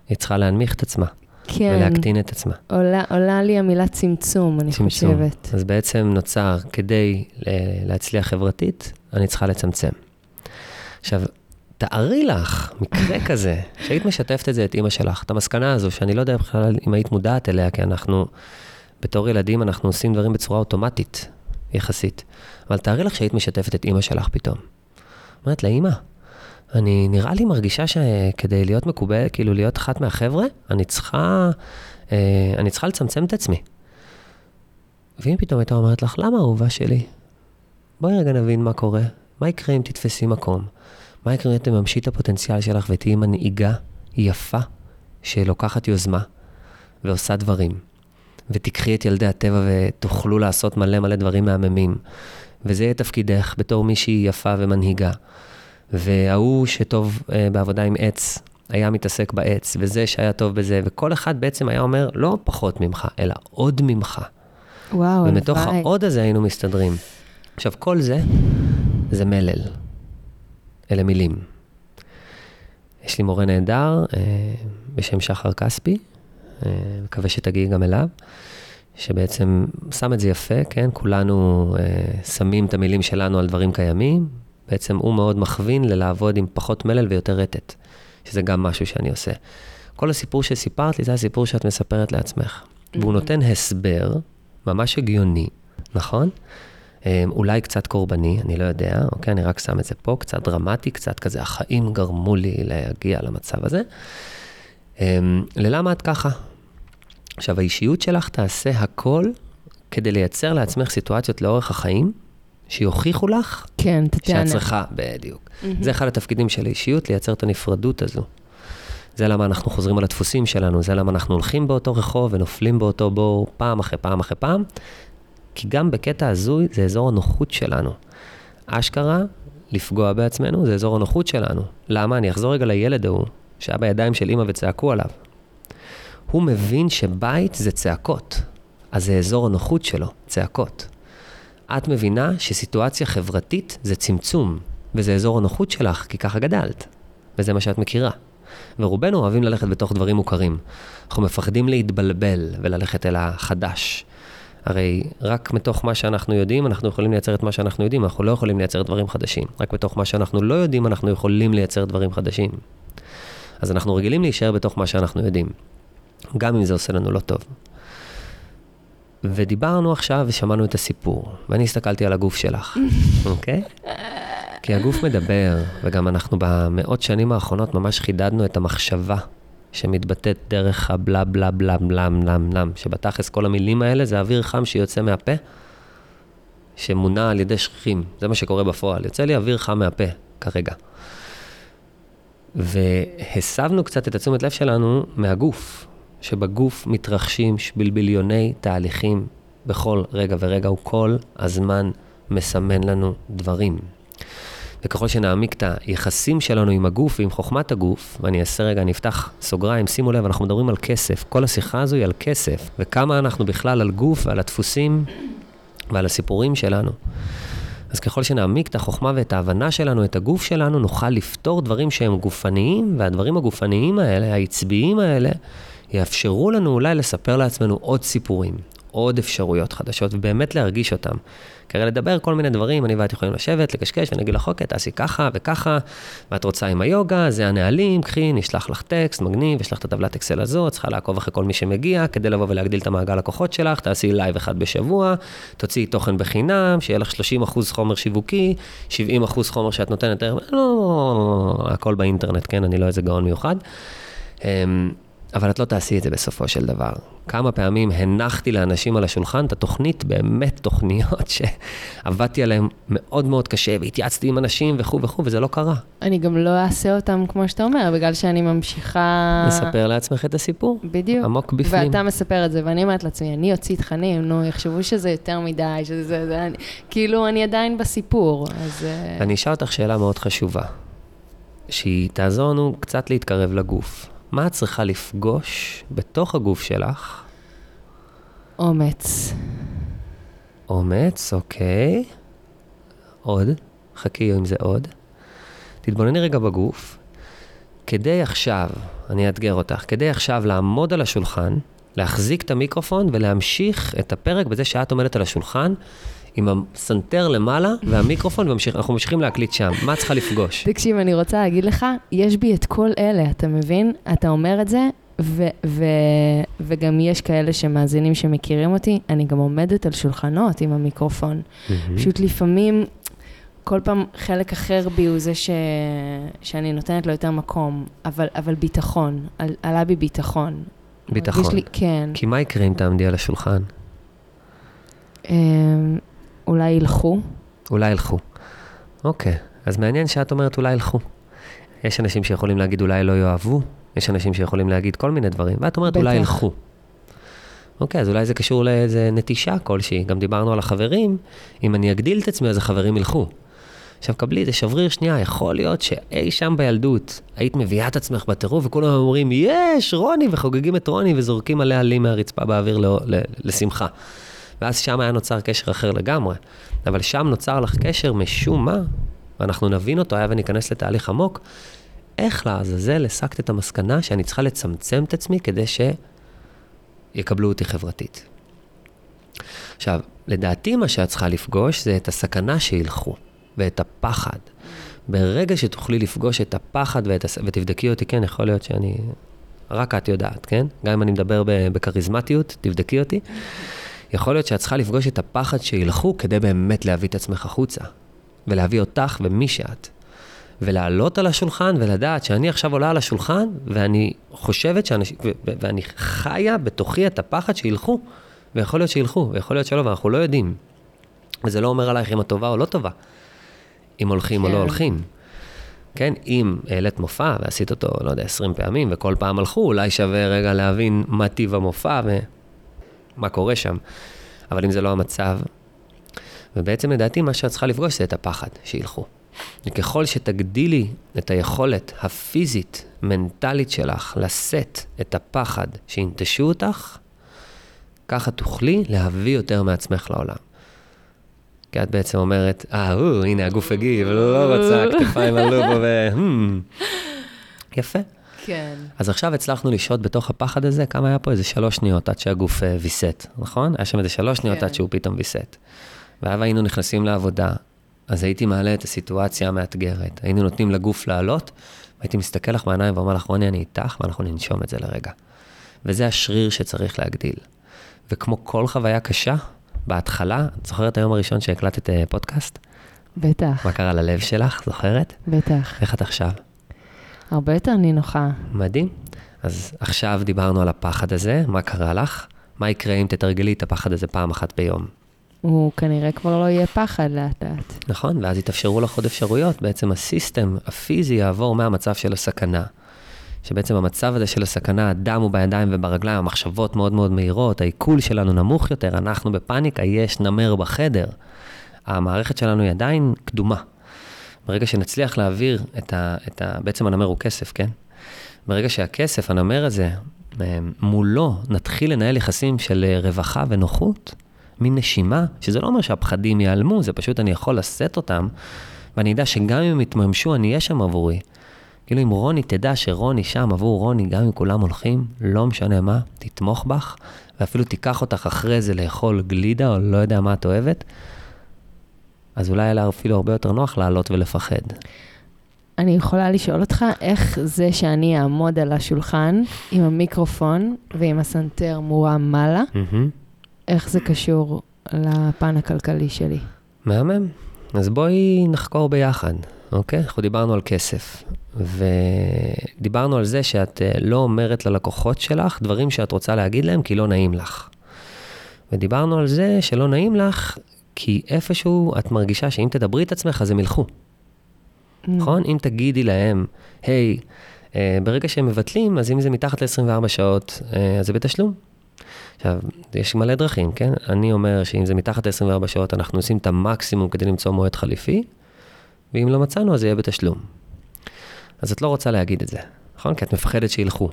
היא צריכה להנמיך את עצמה כן, ולהקטין את עצמה. עולה, עולה לי המילה צמצום, אני צמצום. חושבת. אז בעצם נוצר, כדי אה, להצליח חברתית, אני צריכה לצמצם. עכשיו, תארי לך מקרה כזה, שהיית משתפת את זה, את אימא שלך, את המסקנה הזו, שאני לא יודע בכלל אם היית מודעת אליה, כי אנחנו, בתור ילדים, אנחנו עושים דברים בצורה אוטומטית, יחסית. אבל תארי לך שהיית משתפת את אימא שלך פתאום. אומרת לה, אימא, אני נראה לי מרגישה שכדי להיות מקובל, כאילו להיות אחת מהחבר'ה, אני צריכה, אה, אני צריכה לצמצם את עצמי. ואם פתאום הייתה אומרת לך, למה אהובה שלי? בואי רגע נבין מה קורה. מה יקרה אם תתפסי מקום? מה יקרה אם תממשי את הפוטנציאל שלך ותהיי מנהיגה יפה שלוקחת יוזמה ועושה דברים, ותיקחי את ילדי הטבע ותוכלו לעשות מלא מלא דברים מהממים, וזה יהיה תפקידך בתור מישהי יפה ומנהיגה. וההוא שטוב uh, בעבודה עם עץ, היה מתעסק בעץ, וזה שהיה טוב בזה, וכל אחד בעצם היה אומר, לא פחות ממך, אלא עוד ממך. וואו, הלוואי. ומתוך העוד הזה היינו מסתדרים. עכשיו, כל זה, זה מלל. אלה מילים. יש לי מורה נהדר אה, בשם שחר כספי, אה, מקווה שתגיעי גם אליו, שבעצם שם את זה יפה, כן? כולנו אה, שמים את המילים שלנו על דברים קיימים. בעצם הוא מאוד מכווין ללעבוד עם פחות מלל ויותר רטט, שזה גם משהו שאני עושה. כל הסיפור שסיפרת לי, זה הסיפור שאת מספרת לעצמך. והוא נותן הסבר ממש הגיוני, נכון? אה, אולי קצת קורבני, אני לא יודע, אוקיי? אני רק שם את זה פה, קצת דרמטי, קצת כזה, החיים גרמו לי להגיע למצב הזה. אה, ללמה את ככה? עכשיו, האישיות שלך תעשה הכל כדי לייצר לעצמך סיטואציות לאורך החיים, שיוכיחו לך כן, תטענה. שאת צריכה, בדיוק. זה אחד התפקידים של האישיות, לייצר את הנפרדות הזו. זה למה אנחנו חוזרים על הדפוסים שלנו, זה למה אנחנו הולכים באותו רחוב ונופלים באותו בור פעם אחרי פעם אחרי פעם, כי גם בקטע הזוי זה אזור הנוחות שלנו. אשכרה, לפגוע בעצמנו זה אזור הנוחות שלנו. למה? אני אחזור רגע לילד ההוא, שהיה בידיים של אימא וצעקו עליו. הוא מבין שבית זה צעקות, אז זה אזור הנוחות שלו, צעקות. את מבינה שסיטואציה חברתית זה צמצום, וזה אזור הנוחות שלך, כי ככה גדלת, וזה מה שאת מכירה. ורובנו אוהבים ללכת בתוך דברים מוכרים. אנחנו מפחדים להתבלבל וללכת אל החדש. הרי רק מתוך מה שאנחנו יודעים, אנחנו יכולים לייצר את מה שאנחנו יודעים, אנחנו לא יכולים לייצר דברים חדשים. רק מתוך מה שאנחנו לא יודעים, אנחנו יכולים לייצר דברים חדשים. אז אנחנו רגילים להישאר בתוך מה שאנחנו יודעים, גם אם זה עושה לנו לא טוב. ודיברנו עכשיו ושמענו את הסיפור, ואני הסתכלתי על הגוף שלך, [laughs] אוקיי? כי הגוף מדבר, וגם אנחנו במאות שנים האחרונות ממש חידדנו את המחשבה שמתבטאת דרך הבלה בלה בלה בלה בלה בלה, שבתכלס כל המילים האלה זה אוויר חם שיוצא מהפה, שמונע על ידי שכיחים, זה מה שקורה בפועל, יוצא לי אוויר חם מהפה כרגע. והסבנו קצת את התשומת לב שלנו מהגוף, שבגוף מתרחשים בלביליוני תהליכים בכל רגע ורגע, הוא כל הזמן מסמן לנו דברים. וככל שנעמיק את היחסים שלנו עם הגוף ועם חוכמת הגוף, ואני אעשה רגע, אני אפתח סוגריים, שימו לב, אנחנו מדברים על כסף. כל השיחה הזו היא על כסף, וכמה אנחנו בכלל על גוף ועל הדפוסים ועל הסיפורים שלנו. אז ככל שנעמיק את החוכמה ואת ההבנה שלנו, את הגוף שלנו, נוכל לפתור דברים שהם גופניים, והדברים הגופניים האלה, העצביים האלה, יאפשרו לנו אולי לספר לעצמנו עוד סיפורים, עוד אפשרויות חדשות, ובאמת להרגיש אותם. הרי לדבר כל מיני דברים, אני ואת יכולים לשבת, לקשקש, ואני אגיד לך, אוקיי, תעשי ככה וככה, ואת רוצה עם היוגה, זה הנהלים, קחי, נשלח לך טקסט, מגניב, יש לך את הטבלת אקסל הזאת, צריכה לעקוב אחרי כל מי שמגיע, כדי לבוא ולהגדיל את המעגל לקוחות שלך, תעשי לייב אחד בשבוע, תוציאי תוכן בחינם, שיהיה לך 30% חומר שיווקי, 70% חומר שאת נותנת, לא, לא, הכל באינטרנט, כן, אני לא איזה גאון מיוחד. אבל את לא תעשי את זה בסופו של דבר. כמה פעמים הנחתי לאנשים על השולחן את התוכנית, באמת תוכניות שעבדתי עליהן מאוד מאוד קשה, והתייעצתי עם אנשים וכו' וכו', וזה לא קרה. אני גם לא אעשה אותם כמו שאתה אומר, בגלל שאני ממשיכה... לספר לעצמך את הסיפור. בדיוק. עמוק בפנים. ואתה מספר את זה, ואני אומרת לעצמי, אני אוציא תכנים, נו, יחשבו שזה יותר מדי, שזה זה, זה, אני, כאילו, אני עדיין בסיפור, אז... אה, אני אשאל אותך שאלה מאוד חשובה, שהיא תעזור לנו קצת להתקרב לגוף. מה את צריכה לפגוש בתוך הגוף שלך? אומץ. אומץ, אוקיי. עוד, חכי עם זה עוד. תתבונני רגע בגוף. כדי עכשיו, אני אאתגר אותך, כדי עכשיו לעמוד על השולחן, להחזיק את המיקרופון ולהמשיך את הפרק בזה שאת עומדת על השולחן עם הסנטר למעלה והמיקרופון, ואנחנו ממשיכים להקליט שם. מה את צריכה לפגוש? תקשיב, אני רוצה להגיד לך, יש בי את כל אלה, אתה מבין? אתה אומר את זה, ו- ו- וגם יש כאלה שמאזינים שמכירים אותי, אני גם עומדת על שולחנות עם המיקרופון. פשוט לפעמים, כל פעם חלק אחר בי הוא זה ש... שאני נותנת לו יותר מקום, אבל, אבל ביטחון, על, עלה בי ביטחון. ביטחון. לי, כן. כי מה יקרה אם תעמדי על השולחן? אולי ילכו. אולי ילכו. אוקיי, אז מעניין שאת אומרת אולי ילכו. יש אנשים שיכולים להגיד אולי לא יאהבו, יש אנשים שיכולים להגיד כל מיני דברים, ואת אומרת בטח. אולי ילכו. אוקיי, אז אולי זה קשור לאיזה נטישה כלשהי. גם דיברנו על החברים, אם אני אגדיל את עצמי, אז החברים ילכו. עכשיו, קבלי איזה שבריר שנייה, יכול להיות שאי שם בילדות היית מביאה את עצמך בטירוף, וכולם אומרים, יש, רוני, וחוגגים את רוני, וזורקים עליה לי מהרצפה באוויר לא, ל, לשמחה. ואז שם היה נוצר קשר אחר לגמרי. אבל שם נוצר לך קשר משום מה, ואנחנו נבין אותו, היה וניכנס לתהליך עמוק, איך לעזאזל הסקת את המסקנה שאני צריכה לצמצם את עצמי כדי שיקבלו אותי חברתית. עכשיו, לדעתי מה שאת צריכה לפגוש זה את הסכנה שילכו, ואת הפחד. ברגע שתוכלי לפגוש את הפחד ואת הס... ותבדקי אותי, כן, יכול להיות שאני... רק את יודעת, כן? גם אם אני מדבר בכריזמטיות, תבדקי אותי. יכול להיות שאת צריכה לפגוש את הפחד שילכו כדי באמת להביא את עצמך החוצה, ולהביא אותך ומי שאת. ולעלות על השולחן ולדעת שאני עכשיו עולה על השולחן, ואני חושבת שאנשים, ו- ו- ואני חיה בתוכי את הפחד שילכו, ויכול להיות שילכו, ויכול להיות שלא, ואנחנו לא יודעים. וזה לא אומר עלייך אם את טובה או לא טובה, אם הולכים כן. או כן. לא הולכים. כן, אם העלית מופע ועשית אותו, לא יודע, 20 פעמים, וכל פעם הלכו, אולי שווה רגע להבין מה טיב המופע ומה קורה שם. אבל אם זה לא המצב, ובעצם לדעתי מה שאת צריכה לפגוש זה את הפחד, שילכו. וככל שתגדילי את היכולת הפיזית, מנטלית שלך, לשאת את הפחד שינטשו אותך, ככה תוכלי להביא יותר מעצמך לעולם. כי את בעצם אומרת, אה, הוא, הנה הגוף הגיב, לא רוצה, כתפיים עלו בו ו... [laughs] "Hmm." יפה. כן. אז עכשיו הצלחנו לשהות בתוך הפחד הזה, כמה היה פה? איזה שלוש שניות עד שהגוף אה, ויסת, נכון? היה שם איזה שלוש שניות כן. עד שהוא פתאום ויסת. ואז היינו נכנסים לעבודה, אז הייתי מעלה את הסיטואציה המאתגרת. היינו נותנים לגוף לעלות, והייתי מסתכל לך בעיניים ואומר לך, רוני, אני איתך, ואנחנו ננשום את זה לרגע. וזה השריר שצריך להגדיל. וכמו כל חוויה קשה, בהתחלה, את זוכרת היום הראשון שהקלטת אה, פודקאסט? בטח, מה קרה ללב שלך, זוכרת? בטח. איך את עכשיו? הרבה יותר נינוחה. מדהים. אז עכשיו דיברנו על הפחד הזה, מה קרה לך? מה יקרה אם תתרגלי את הפחד הזה פעם אחת ביום? הוא כנראה כבר לא יהיה פחד לאט לאט. נכון, ואז יתאפשרו לך עוד אפשרויות. בעצם הסיסטם הפיזי יעבור מהמצב של הסכנה. שבעצם המצב הזה של הסכנה, הדם הוא בידיים וברגליים, המחשבות מאוד מאוד מהירות, העיכול שלנו נמוך יותר, אנחנו בפאניקה, יש נמר בחדר. המערכת שלנו היא עדיין קדומה. ברגע שנצליח להעביר את ה... את ה בעצם הנמר הוא כסף, כן? ברגע שהכסף, הנמר הזה, אה, מולו נתחיל לנהל יחסים של אה, רווחה ונוחות, מין נשימה, שזה לא אומר שהפחדים ייעלמו, זה פשוט אני יכול לשאת אותם, ואני אדע שגם אם הם יתממשו, אני אהיה שם עבורי. כאילו אם רוני תדע שרוני שם עבור רוני, גם אם כולם הולכים, לא משנה מה, תתמוך בך, ואפילו תיקח אותך אחרי זה לאכול גלידה, או לא יודע מה את אוהבת, אז אולי היה לה אפילו הרבה יותר נוח לעלות ולפחד. אני יכולה לשאול אותך, איך זה שאני אעמוד על השולחן עם המיקרופון ועם הסנטר מורם מעלה, מהמם. איך זה קשור לפן הכלכלי שלי? מהמם. אז בואי נחקור ביחד, אוקיי? אנחנו דיברנו על כסף, ודיברנו על זה שאת אה, לא אומרת ללקוחות שלך דברים שאת רוצה להגיד להם כי לא נעים לך. ודיברנו על זה שלא נעים לך כי איפשהו את מרגישה שאם תדברי את עצמך אז הם ילכו, נכון? אם תגידי להם, היי, אה, ברגע שהם מבטלים, אז אם זה מתחת ל-24 שעות, אה, אז זה בתשלום. עכשיו, יש מלא דרכים, כן? אני אומר שאם זה מתחת ל-24 שעות, אנחנו עושים את המקסימום כדי למצוא מועד חליפי, ואם לא מצאנו, אז זה יהיה בתשלום. אז את לא רוצה להגיד את זה, נכון? כי את מפחדת שילכו.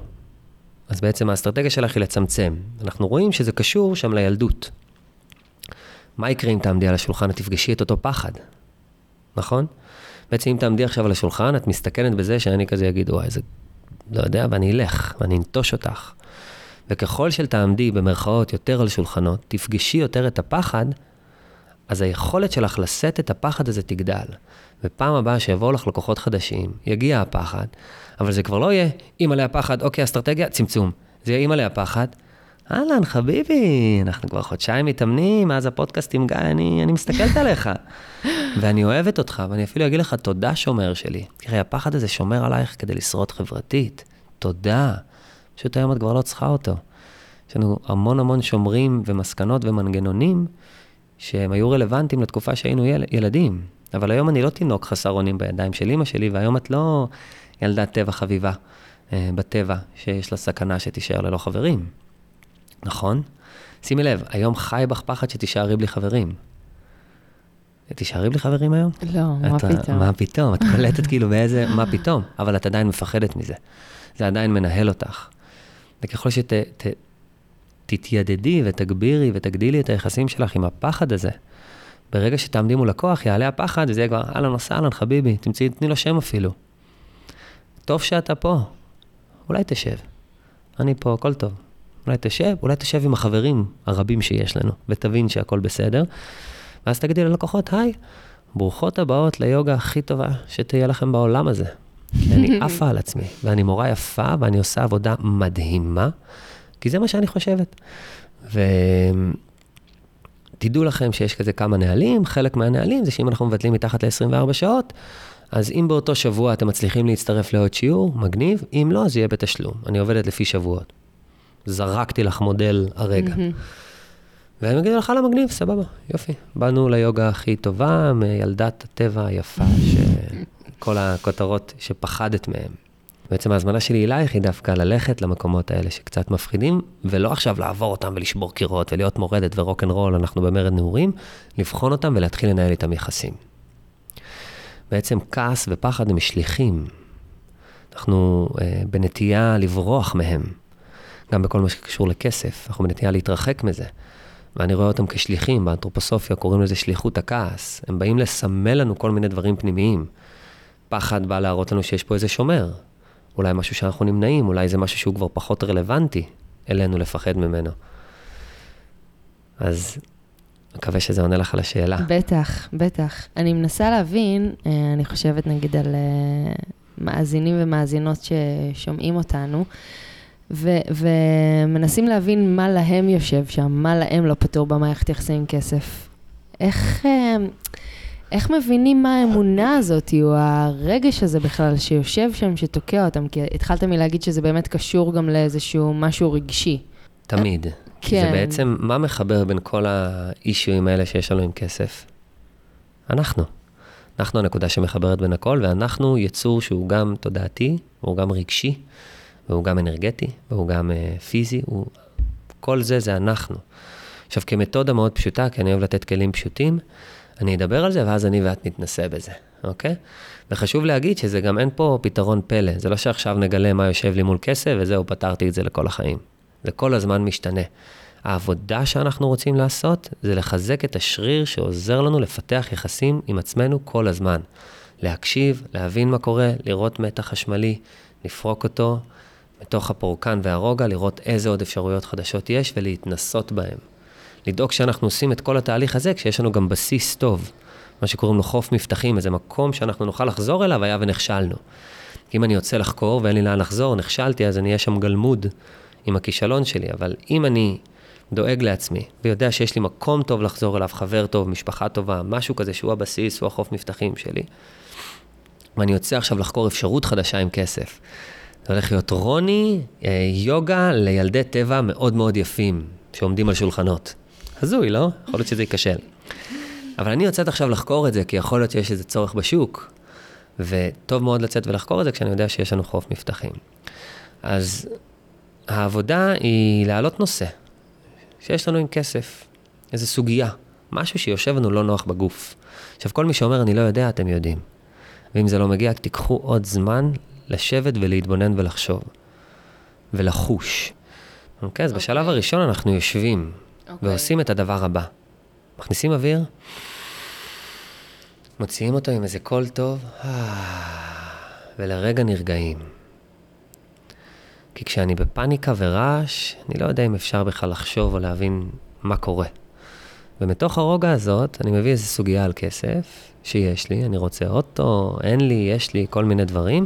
אז בעצם האסטרטגיה שלך היא לצמצם. אנחנו רואים שזה קשור שם לילדות. מה יקרה אם תעמדי על השולחן ותפגשי את אותו פחד, נכון? בעצם אם תעמדי עכשיו על השולחן, את מסתכנת בזה שאני כזה אגיד, וואי, זה לא יודע, ואני אלך, ואני אנטוש אותך. וככל שתעמדי במרכאות יותר על שולחנות, תפגשי יותר את הפחד, אז היכולת שלך לשאת את הפחד הזה תגדל. ופעם הבאה שיבואו לך לקוחות חדשים, יגיע הפחד, אבל זה כבר לא יהיה, אם עליה פחד, אוקיי, אסטרטגיה, צמצום. זה יהיה אם עליה פחד, אהלן, חביבי, אנחנו כבר חודשיים מתאמנים, מאז הפודקאסט עם גיא, אני, אני מסתכלת עליך. [laughs] ואני אוהבת אותך, ואני אפילו אגיד לך, תודה שומר שלי. תראי, הפחד הזה שומר עלייך כדי לשרוד חברתית. תודה. פשוט היום את כבר לא צריכה אותו. יש לנו המון המון שומרים ומסקנות ומנגנונים שהם היו רלוונטיים לתקופה שהיינו יל, ילדים. אבל היום אני לא תינוק חסר אונים בידיים של אימא שלי, והיום את לא ילדת טבע חביבה אה, בטבע, שיש לה סכנה שתישאר ללא חברים. נכון? שימי לב, היום חי בך פחד שתישארי בלי חברים. תישארי בלי חברים היום? לא, מה פתאום. מה פתאום? את קולטת כאילו באיזה, מה פתאום? אבל את עדיין מפחדת מזה. זה עדיין מנהל אותך. וככל שתתיידדי ותגבירי ותגדילי את היחסים שלך עם הפחד הזה, ברגע שתעמדי מול לקוח, יעלה הפחד, וזה יהיה כבר, אהלן וסהלן, חביבי, תמצאי, תני לו שם אפילו. טוב שאתה פה, אולי תשב. אני פה, הכל טוב. אולי תשב, אולי תשב עם החברים הרבים שיש לנו, ותבין שהכל בסדר. ואז תגידי ללקוחות, היי, ברוכות הבאות ליוגה הכי טובה שתהיה לכם בעולם הזה. כי [laughs] אני עפה על עצמי, ואני מורה יפה, ואני עושה עבודה מדהימה, כי זה מה שאני חושבת. ותדעו לכם שיש כזה כמה נהלים, חלק מהנהלים זה שאם אנחנו מבטלים מתחת ל-24 שעות, אז אם באותו שבוע אתם מצליחים להצטרף לעוד שיעור, מגניב, אם לא, אז יהיה בתשלום. אני עובדת לפי שבועות. זרקתי לך מודל הרגע. והם יגידו לך, לא מגניב, סבבה, יופי. באנו ליוגה הכי טובה, מילדת הטבע היפה, שכל הכותרות שפחדת מהם. בעצם ההזמנה שלי אלייך היא דווקא ללכת למקומות האלה שקצת מפחידים, ולא עכשיו לעבור אותם ולשבור קירות ולהיות מורדת ורוק אנד רול, אנחנו במרד נעורים, לבחון אותם ולהתחיל לנהל איתם יחסים. בעצם כעס ופחד הם שליחים. אנחנו אה, בנטייה לברוח מהם, גם בכל מה שקשור לכסף, אנחנו בנטייה להתרחק מזה. ואני רואה אותם כשליחים, באנתרופוסופיה קוראים לזה שליחות הכעס. הם באים לסמל לנו כל מיני דברים פנימיים. פחד בא להראות לנו שיש פה איזה שומר. אולי משהו שאנחנו נמנעים, אולי זה משהו שהוא כבר פחות רלוונטי אלינו לפחד ממנו. אז מקווה שזה עונה לך על השאלה. בטח, בטח. אני מנסה להבין, אה, אני חושבת נגיד על אה, מאזינים ומאזינות ששומעים אותנו, ו- ומנסים להבין מה להם יושב שם, מה להם לא פתור במערכת יחסים עם כסף. איך, אה, איך מבינים מה האמונה הזאת, או הרגש הזה בכלל שיושב שם, שתוקע אותם? כי התחלת מלהגיד שזה באמת קשור גם לאיזשהו משהו רגשי. תמיד. כן. זה בעצם, מה מחבר בין כל האישויים האלה שיש לנו עם כסף? אנחנו. אנחנו הנקודה שמחברת בין הכל, ואנחנו יצור שהוא גם תודעתי, הוא גם רגשי, והוא גם אנרגטי, והוא גם uh, פיזי, הוא... כל זה זה אנחנו. עכשיו, כמתודה מאוד פשוטה, כי אני אוהב לתת כלים פשוטים, אני אדבר על זה, ואז אני ואת נתנסה בזה, אוקיי? וחשוב להגיד שזה גם אין פה פתרון פלא. זה לא שעכשיו נגלה מה יושב לי מול כסף, וזהו, פתרתי את זה לכל החיים. זה כל הזמן משתנה. העבודה שאנחנו רוצים לעשות, זה לחזק את השריר שעוזר לנו לפתח יחסים עם עצמנו כל הזמן. להקשיב, להבין מה קורה, לראות מתח חשמלי, לפרוק אותו, מתוך הפורקן והרוגע, לראות איזה עוד אפשרויות חדשות יש ולהתנסות בהן. לדאוג שאנחנו עושים את כל התהליך הזה כשיש לנו גם בסיס טוב, מה שקוראים לו חוף מבטחים, איזה מקום שאנחנו נוכל לחזור אליו היה ונכשלנו. אם אני יוצא לחקור ואין לי לאן לחזור, נכשלתי, אז אני אהיה שם גלמוד עם הכישלון שלי, אבל אם אני דואג לעצמי ויודע שיש לי מקום טוב לחזור אליו, חבר טוב, משפחה טובה, משהו כזה שהוא הבסיס, הוא החוף מבטחים שלי, ואני יוצא עכשיו לחקור אפשרות חדשה עם כסף, הולך להיות רוני, אה, יוגה לילדי טבע מאוד מאוד יפים, שעומדים על שולחנות. הזוי, לא? יכול להיות שזה ייכשל. אבל אני יוצאת עכשיו לחקור את זה, כי יכול להיות שיש איזה צורך בשוק, וטוב מאוד לצאת ולחקור את זה כשאני יודע שיש לנו חוף מבטחים. אז העבודה היא להעלות נושא שיש לנו עם כסף, איזו סוגיה, משהו שיושב לנו לא נוח בגוף. עכשיו, כל מי שאומר, אני לא יודע, אתם יודעים. ואם זה לא מגיע, תיקחו עוד זמן לשבת ולהתבונן ולחשוב. ולחוש. אוקיי? אז okay. בשלב אוקיי. הראשון אנחנו יושבים okay. אוקיי. ועושים את הדבר הבא. מכניסים אוויר, מוציאים אותו עם איזה קול טוב, ולרגע נרגעים. כי כשאני בפאניקה ורעש, אני לא יודע אם אפשר בכלל לחשוב או להבין מה קורה. ומתוך הרוגע הזאת, אני מביא איזו סוגיה על כסף, שיש לי, אני רוצה אוטו, אין לי, יש לי, כל מיני דברים,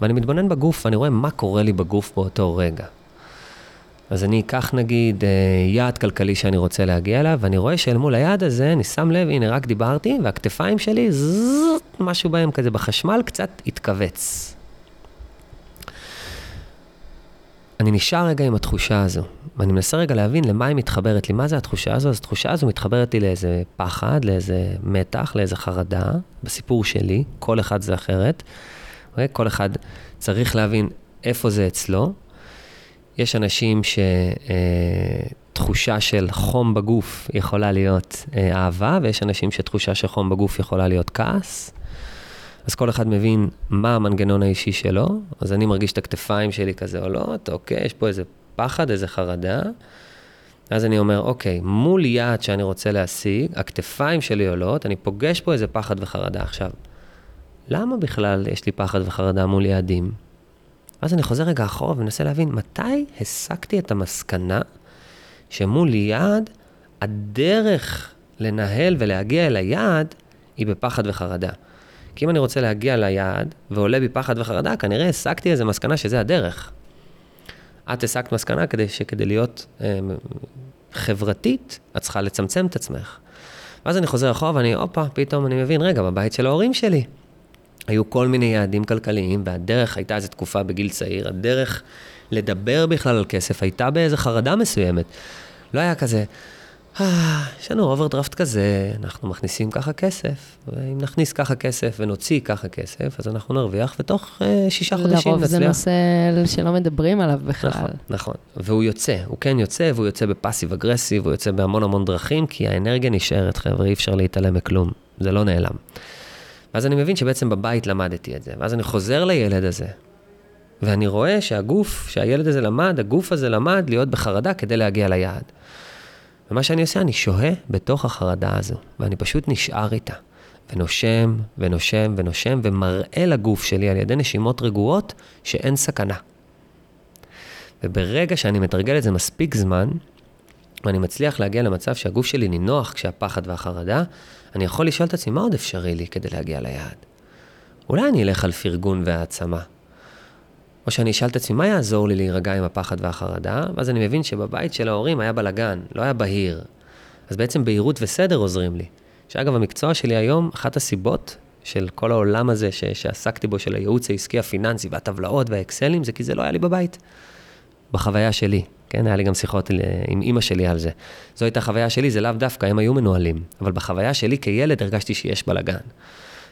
ואני מתבונן בגוף, ואני רואה מה קורה לי בגוף באותו רגע. אז אני אקח נגיד אה, יעד כלכלי שאני רוצה להגיע אליו, ואני רואה שאל מול היעד הזה, אני שם לב, הנה רק דיברתי, והכתפיים שלי, זזז, משהו בהם כזה בחשמל, קצת התכווץ. אני נשאר רגע עם התחושה הזו. ואני מנסה רגע להבין למה היא מתחברת לי, מה זה התחושה הזו? אז התחושה הזו מתחברת לי לאיזה פחד, לאיזה מתח, לאיזה חרדה, בסיפור שלי, כל אחד זה אחרת. אוקיי? כל אחד צריך להבין איפה זה אצלו. יש אנשים שתחושה של חום בגוף יכולה להיות אה, אהבה, ויש אנשים שתחושה של חום בגוף יכולה להיות כעס. אז כל אחד מבין מה המנגנון האישי שלו, אז אני מרגיש את הכתפיים שלי כזה עולות, אוקיי, יש פה איזה פחד, איזה חרדה. אז אני אומר, אוקיי, מול יעד שאני רוצה להשיג, הכתפיים שלי עולות, אני פוגש פה איזה פחד וחרדה. עכשיו, למה בכלל יש לי פחד וחרדה מול יעדים? אז אני חוזר רגע אחורה ומנסה להבין, מתי הסקתי את המסקנה שמול יעד, הדרך לנהל ולהגיע אל היעד היא בפחד וחרדה. כי אם אני רוצה להגיע ליעד ועולה בי פחד וחרדה, כנראה הסקתי איזה מסקנה שזה הדרך. את הסקת מסקנה כדי שכדי להיות אה, חברתית, את צריכה לצמצם את עצמך. ואז אני חוזר אחורה ואני, הופה, פתאום אני מבין, רגע, בבית של ההורים שלי היו כל מיני יעדים כלכליים, והדרך הייתה איזו תקופה בגיל צעיר, הדרך לדבר בכלל על כסף הייתה באיזו חרדה מסוימת. לא היה כזה, אה, יש לנו אוברדרפט כזה, אנחנו מכניסים ככה כסף, ואם נכניס ככה כסף ונוציא ככה כסף, אז אנחנו נרוויח, ותוך אה, שישה חודשים נצליח. לרוב זה נושא שלא מדברים עליו בכלל. נכון, נכון. והוא יוצא, הוא כן יוצא, והוא יוצא ב passive aggressive, הוא יוצא בהמון המון דרכים, כי האנרגיה נשארת, חבר'ה, אי אפשר להתעלם מכלום, זה לא נעלם. ואז אני מבין שבעצם בבית למדתי את זה, ואז אני חוזר לילד הזה, ואני רואה שהגוף, שהילד הזה למד, הגוף הזה למד להיות בחרדה כדי להגיע ליעד. ומה שאני עושה, אני שוהה בתוך החרדה הזו, ואני פשוט נשאר איתה. ונושם, ונושם, ונושם, ומראה לגוף שלי על ידי נשימות רגועות שאין סכנה. וברגע שאני מתרגל את זה מספיק זמן, ואני מצליח להגיע למצב שהגוף שלי נינוח כשהפחד והחרדה, אני יכול לשאול את עצמי, מה עוד אפשרי לי כדי להגיע ליעד? אולי אני אלך על פרגון והעצמה. או שאני אשאל את עצמי, מה יעזור לי להירגע עם הפחד והחרדה? ואז אני מבין שבבית של ההורים היה בלאגן, לא היה בהיר. אז בעצם בהירות וסדר עוזרים לי. שאגב, המקצוע שלי היום, אחת הסיבות של כל העולם הזה ש- שעסקתי בו, של הייעוץ העסקי הפיננסי והטבלאות והאקסלים, זה כי זה לא היה לי בבית. בחוויה שלי, כן? היה לי גם שיחות עם אימא שלי על זה. זו הייתה חוויה שלי, זה לאו דווקא, הם היו מנוהלים. אבל בחוויה שלי כילד הרגשתי שיש בלאגן.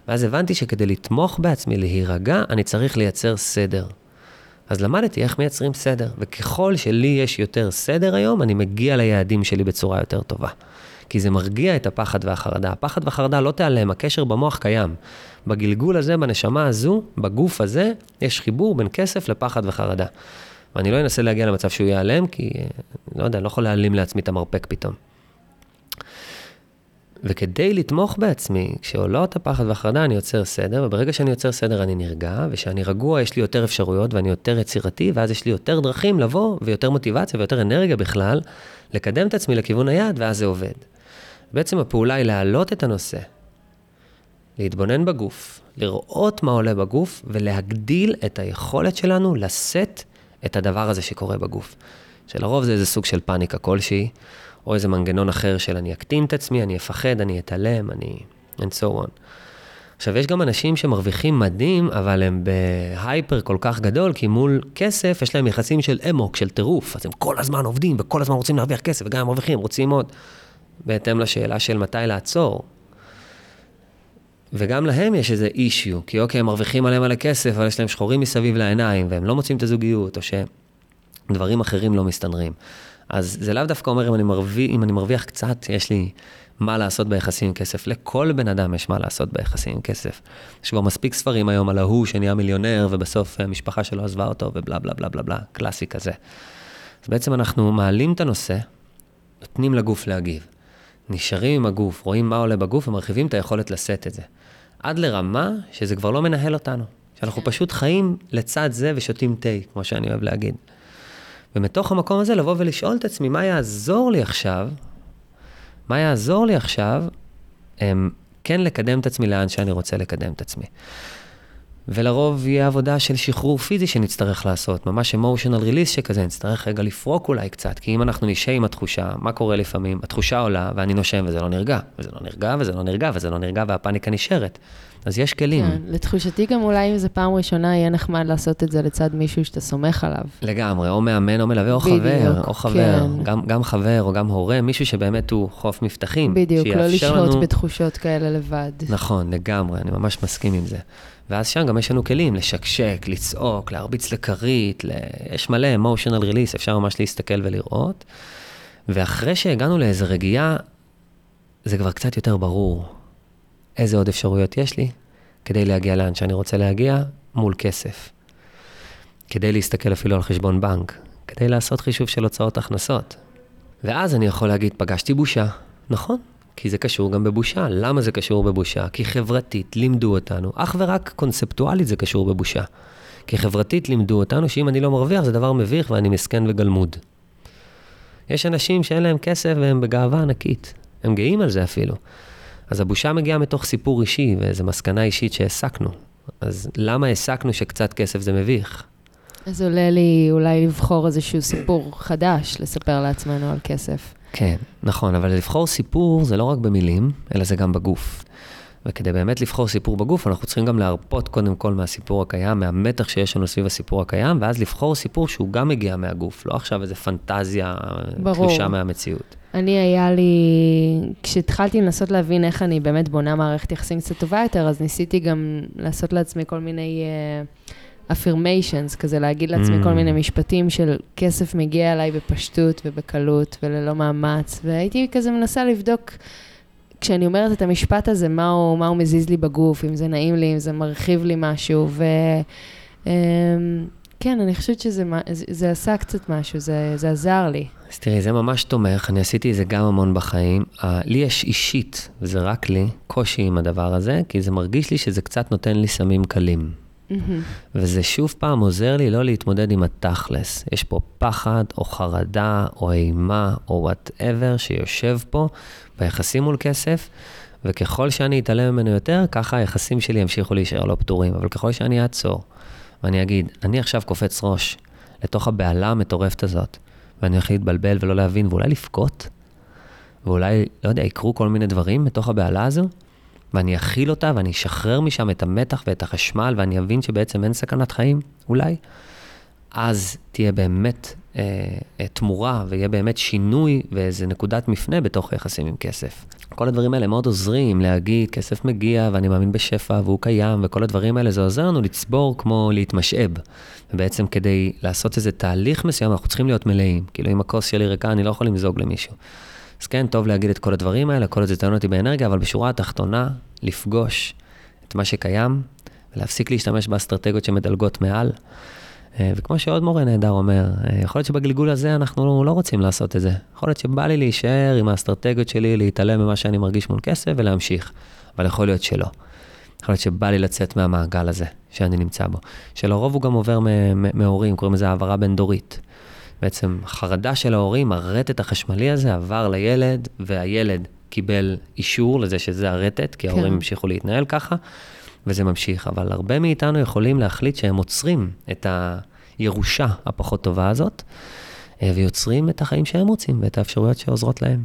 ואז הבנתי שכדי לתמוך בעצמי, להירגע, אני צריך לייצר סדר. אז למדתי איך מייצרים סדר, וככל שלי יש יותר סדר היום, אני מגיע ליעדים שלי בצורה יותר טובה. כי זה מרגיע את הפחד והחרדה. הפחד והחרדה לא תיעלם, הקשר במוח קיים. בגלגול הזה, בנשמה הזו, בגוף הזה, יש חיבור בין כסף לפחד וחרדה. ואני לא אנסה להגיע למצב שהוא ייעלם, כי, לא יודע, אני לא יכול להעלים לעצמי את המרפק פתאום. וכדי לתמוך בעצמי, כשעולות הפחד והחרדה, אני יוצר סדר, וברגע שאני יוצר סדר אני נרגע, וכשאני רגוע יש לי יותר אפשרויות ואני יותר יצירתי, ואז יש לי יותר דרכים לבוא, ויותר מוטיבציה ויותר אנרגיה בכלל, לקדם את עצמי לכיוון היעד, ואז זה עובד. בעצם הפעולה היא להעלות את הנושא, להתבונן בגוף, לראות מה עולה בגוף, ולהגדיל את היכולת שלנו לשאת את הדבר הזה שקורה בגוף. שלרוב זה איזה סוג של פאניקה כלשהי. או איזה מנגנון אחר של אני אקטין את עצמי, אני אפחד, אני אתעלם, אני... and so on. עכשיו, יש גם אנשים שמרוויחים מדהים, אבל הם בהייפר כל כך גדול, כי מול כסף יש להם יחסים של אמוק, של טירוף. אז הם כל הזמן עובדים וכל הזמן רוצים להרוויח כסף, וגם הם מרוויחים, רוצים עוד. בהתאם לשאלה של מתי לעצור. וגם להם יש איזה אישיו, כי אוקיי, הם מרוויחים עליהם מלא כסף, אבל יש להם שחורים מסביב לעיניים, והם לא מוצאים את הזוגיות, או שדברים אחרים לא מסתדרים. אז זה לאו דווקא אומר אם אני, מרוויח, אם אני מרוויח קצת, יש לי מה לעשות ביחסים עם כסף. לכל בן אדם יש מה לעשות ביחסים עם כסף. יש כבר מספיק ספרים היום על ההוא שנהיה מיליונר, ובסוף המשפחה שלו עזבה אותו, ובלה בלה בלה בלה בלה, קלאסי כזה. אז בעצם אנחנו מעלים את הנושא, נותנים לגוף להגיב. נשארים עם הגוף, רואים מה עולה בגוף ומרחיבים את היכולת לשאת את זה. עד לרמה שזה כבר לא מנהל אותנו. שאנחנו פשוט חיים לצד זה ושותים תה, כמו שאני אוהב להגיד. ומתוך המקום הזה לבוא ולשאול את עצמי, מה יעזור לי עכשיו, מה יעזור לי עכשיו, הם, כן לקדם את עצמי לאן שאני רוצה לקדם את עצמי. ולרוב יהיה עבודה של שחרור פיזי שנצטרך לעשות, ממש אמושיונל ריליס שכזה, נצטרך רגע לפרוק אולי קצת, כי אם אנחנו נשאר עם התחושה, מה קורה לפעמים? התחושה עולה ואני נושם וזה לא נרגע, וזה לא נרגע וזה לא נרגע וזה לא נרגע והפאניקה נשארת. אז יש כלים. כן, לתחושתי גם אולי אם זו פעם ראשונה, יהיה נחמד לעשות את זה לצד מישהו שאתה סומך עליו. לגמרי, או מאמן או מלווה, או בדיוק, חבר, או חבר, כן. גם, גם חבר או גם הורה, מישהו שבאמת הוא חוף מבטחים. בדיוק, לא לשהות לנו... בתחושות כאלה לבד. נכון, לגמרי, אני ממש מסכים עם זה. ואז שם גם יש לנו כלים, לשקשק, לצעוק, להרביץ לכרית, ל... יש מלא emotional release, אפשר ממש להסתכל ולראות. ואחרי שהגענו לאיזו רגיעה, זה כבר קצת יותר ברור. איזה עוד אפשרויות יש לי כדי להגיע לאן שאני רוצה להגיע מול כסף. כדי להסתכל אפילו על חשבון בנק, כדי לעשות חישוב של הוצאות הכנסות. ואז אני יכול להגיד, פגשתי בושה. נכון, כי זה קשור גם בבושה. למה זה קשור בבושה? כי חברתית לימדו אותנו, אך ורק קונספטואלית זה קשור בבושה. כי חברתית לימדו אותנו שאם אני לא מרוויח זה דבר מביך ואני מסכן וגלמוד. יש אנשים שאין להם כסף והם בגאווה ענקית. הם גאים על זה אפילו. אז הבושה מגיעה מתוך סיפור אישי ואיזו מסקנה אישית שהעסקנו. אז למה העסקנו שקצת כסף זה מביך? אז עולה לי אולי לבחור איזשהו סיפור חדש, לספר לעצמנו על כסף. כן, נכון, אבל לבחור סיפור זה לא רק במילים, אלא זה גם בגוף. וכדי באמת לבחור סיפור בגוף, אנחנו צריכים גם להרפות קודם כל מהסיפור הקיים, מהמתח שיש לנו סביב הסיפור הקיים, ואז לבחור סיפור שהוא גם מגיע מהגוף, לא עכשיו איזה פנטזיה תלושה מהמציאות. אני, היה לי, כשהתחלתי לנסות להבין איך אני באמת בונה מערכת יחסים קצת טובה יותר, אז ניסיתי גם לעשות לעצמי כל מיני... Uh, affirmations, כזה להגיד לעצמי mm. כל מיני משפטים של כסף מגיע אליי בפשטות ובקלות וללא מאמץ, והייתי כזה מנסה לבדוק, כשאני אומרת את המשפט הזה, מה הוא, מה הוא מזיז לי בגוף, אם זה נעים לי, אם זה מרחיב לי משהו, ו... Um, כן, אני חושבת שזה זה, זה עשה קצת משהו, זה, זה עזר לי. אז תראי, זה ממש תומך, אני עשיתי את זה גם המון בחיים. אה, לי יש אישית, וזה רק לי, קושי עם הדבר הזה, כי זה מרגיש לי שזה קצת נותן לי סמים קלים. Mm-hmm. וזה שוב פעם עוזר לי לא להתמודד עם התכלס. יש פה פחד, או חרדה, או אימה, או whatever שיושב פה ביחסים מול כסף, וככל שאני אתעלם ממנו יותר, ככה היחסים שלי ימשיכו להישאר לא פתורים. אבל ככל שאני אעצור, ואני אגיד, אני עכשיו קופץ ראש לתוך הבהלה המטורפת הזאת, ואני הולך להתבלבל ולא להבין, ואולי לבכות, ואולי, לא יודע, יקרו כל מיני דברים בתוך הבהלה הזו, ואני אכיל אותה ואני אשחרר משם את המתח ואת החשמל ואני אבין שבעצם אין סכנת חיים, אולי, אז תהיה באמת אה, אה, תמורה ויהיה באמת שינוי ואיזה נקודת מפנה בתוך היחסים עם כסף. כל הדברים האלה מאוד עוזרים להגיד, כסף מגיע ואני מאמין בשפע והוא קיים, וכל הדברים האלה, זה עוזר לנו לצבור כמו להתמשאב. ובעצם כדי לעשות איזה תהליך מסוים, אנחנו צריכים להיות מלאים. כאילו אם הכוס שלי ריקה, אני לא יכול למזוג למישהו. אז כן, טוב להגיד את כל הדברים האלה, כל זה טעון אותי באנרגיה, אבל בשורה התחתונה, לפגוש את מה שקיים, ולהפסיק להשתמש באסטרטגיות שמדלגות מעל. אה, וכמו שעוד מורה נהדר אומר, אה, יכול להיות שבגלגול הזה אנחנו לא רוצים לעשות את זה. יכול להיות שבא לי להישאר עם האסטרטגיות שלי, להתעלם ממה שאני מרגיש מול כסף ולהמשיך. אבל יכול להיות שלא. יכול להיות שבא לי לצאת מהמעגל הזה שאני נמצא בו. שלרוב הוא גם עובר מהורים, קוראים לזה העברה בין-דורית. בעצם חרדה של ההורים, הרטט החשמלי הזה עבר לילד, והילד קיבל אישור לזה שזה הרטט, כי כן. ההורים המשיכו להתנהל ככה, וזה ממשיך. אבל הרבה מאיתנו יכולים להחליט שהם עוצרים את הירושה הפחות טובה הזאת, אה, ויוצרים את החיים שהם רוצים ואת האפשרויות שעוזרות להם.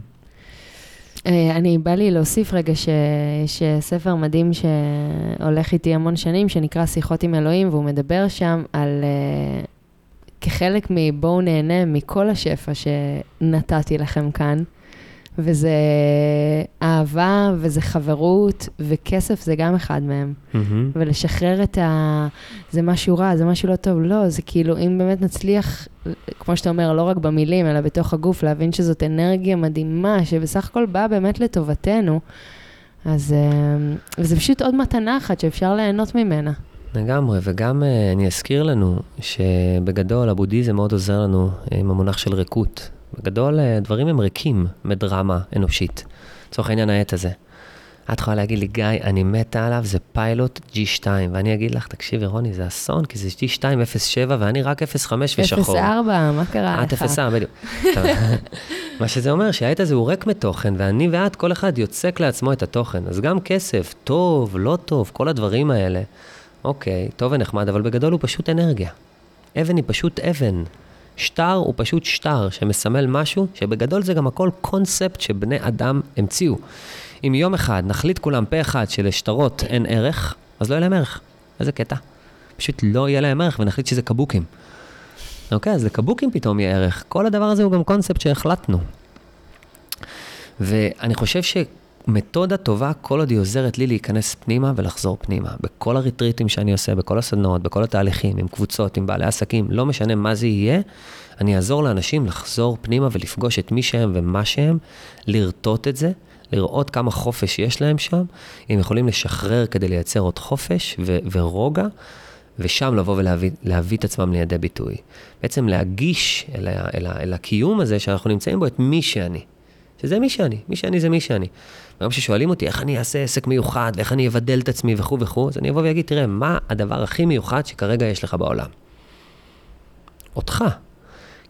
אה, אני, בא לי להוסיף רגע שיש ספר מדהים שהולך איתי המון שנים, שנקרא שיחות עם אלוהים, והוא מדבר שם על אה, כחלק מבואו נהנה מכל השפע שנתתי לכם כאן, וזה אהבה, וזה חברות, וכסף זה גם אחד מהם. Mm-hmm. ולשחרר את ה... זה משהו רע, זה משהו לא טוב. לא, זה כאילו, אם באמת נצליח, כמו שאתה אומר, לא רק במילים, אלא בתוך הגוף, להבין שזאת אנרגיה מדהימה, שבסך הכל באה באמת לטובתנו, אז... אה, וזה פשוט עוד מתנה אחת שאפשר ליהנות ממנה. לגמרי, וגם uh, אני אזכיר לנו שבגדול הבודהיזם מאוד עוזר לנו עם המונח של ריקות. בגדול uh, דברים הם ריקים מדרמה אנושית. לצורך העניין העט הזה. את יכולה להגיד לי, גיא, אני מתה עליו, זה פיילוט G2, ואני אגיד לך, תקשיבי, רוני, זה אסון, כי זה G2 07 ואני רק 05 ושחור. 04, מה קרה לך? את 04, בדיוק. [laughs] מה שזה אומר, שהעט הזה הוא ריק מתוכן, ואני ואת, כל אחד יוצק לעצמו את התוכן. אז גם כסף, טוב, לא טוב, כל הדברים האלה. אוקיי, טוב ונחמד, אבל בגדול הוא פשוט אנרגיה. אבן היא פשוט אבן. שטר הוא פשוט שטר שמסמל משהו, שבגדול זה גם הכל קונספט שבני אדם המציאו. אם יום אחד נחליט כולם פה אחד שלשטרות אין ערך, אז לא יהיה להם ערך. איזה קטע. פשוט לא יהיה להם ערך ונחליט שזה קבוקים. אוקיי, אז לקבוקים פתאום יהיה ערך. כל הדבר הזה הוא גם קונספט שהחלטנו. ואני חושב שמתודה טובה, כל עוד היא עוזרת לי להיכנס פנימה ולחזור פנימה. בכל הריטריטים שאני עושה, בכל הסדנאות, בכל התהליכים, עם קבוצות, עם בעלי עסקים, לא משנה מה זה יהיה, אני אעזור לאנשים לחזור פנימה ולפגוש את מי שהם ומה שהם, לרטוט את זה, לראות כמה חופש יש להם שם, הם יכולים לשחרר כדי לייצר עוד חופש ו- ורוגע, ושם לבוא ולהביא את עצמם לידי ביטוי. בעצם להגיש אל, ה- אל, ה- אל הקיום הזה שאנחנו נמצאים בו את מי שאני. שזה מי שאני, מי שאני זה מי שאני. היום ששואלים אותי איך אני אעשה עסק מיוחד, ואיך אני אבדל את עצמי וכו' וכו', אז אני אבוא ואגיד, תראה, מה הדבר הכי מיוחד שכרגע יש לך בעולם? אותך.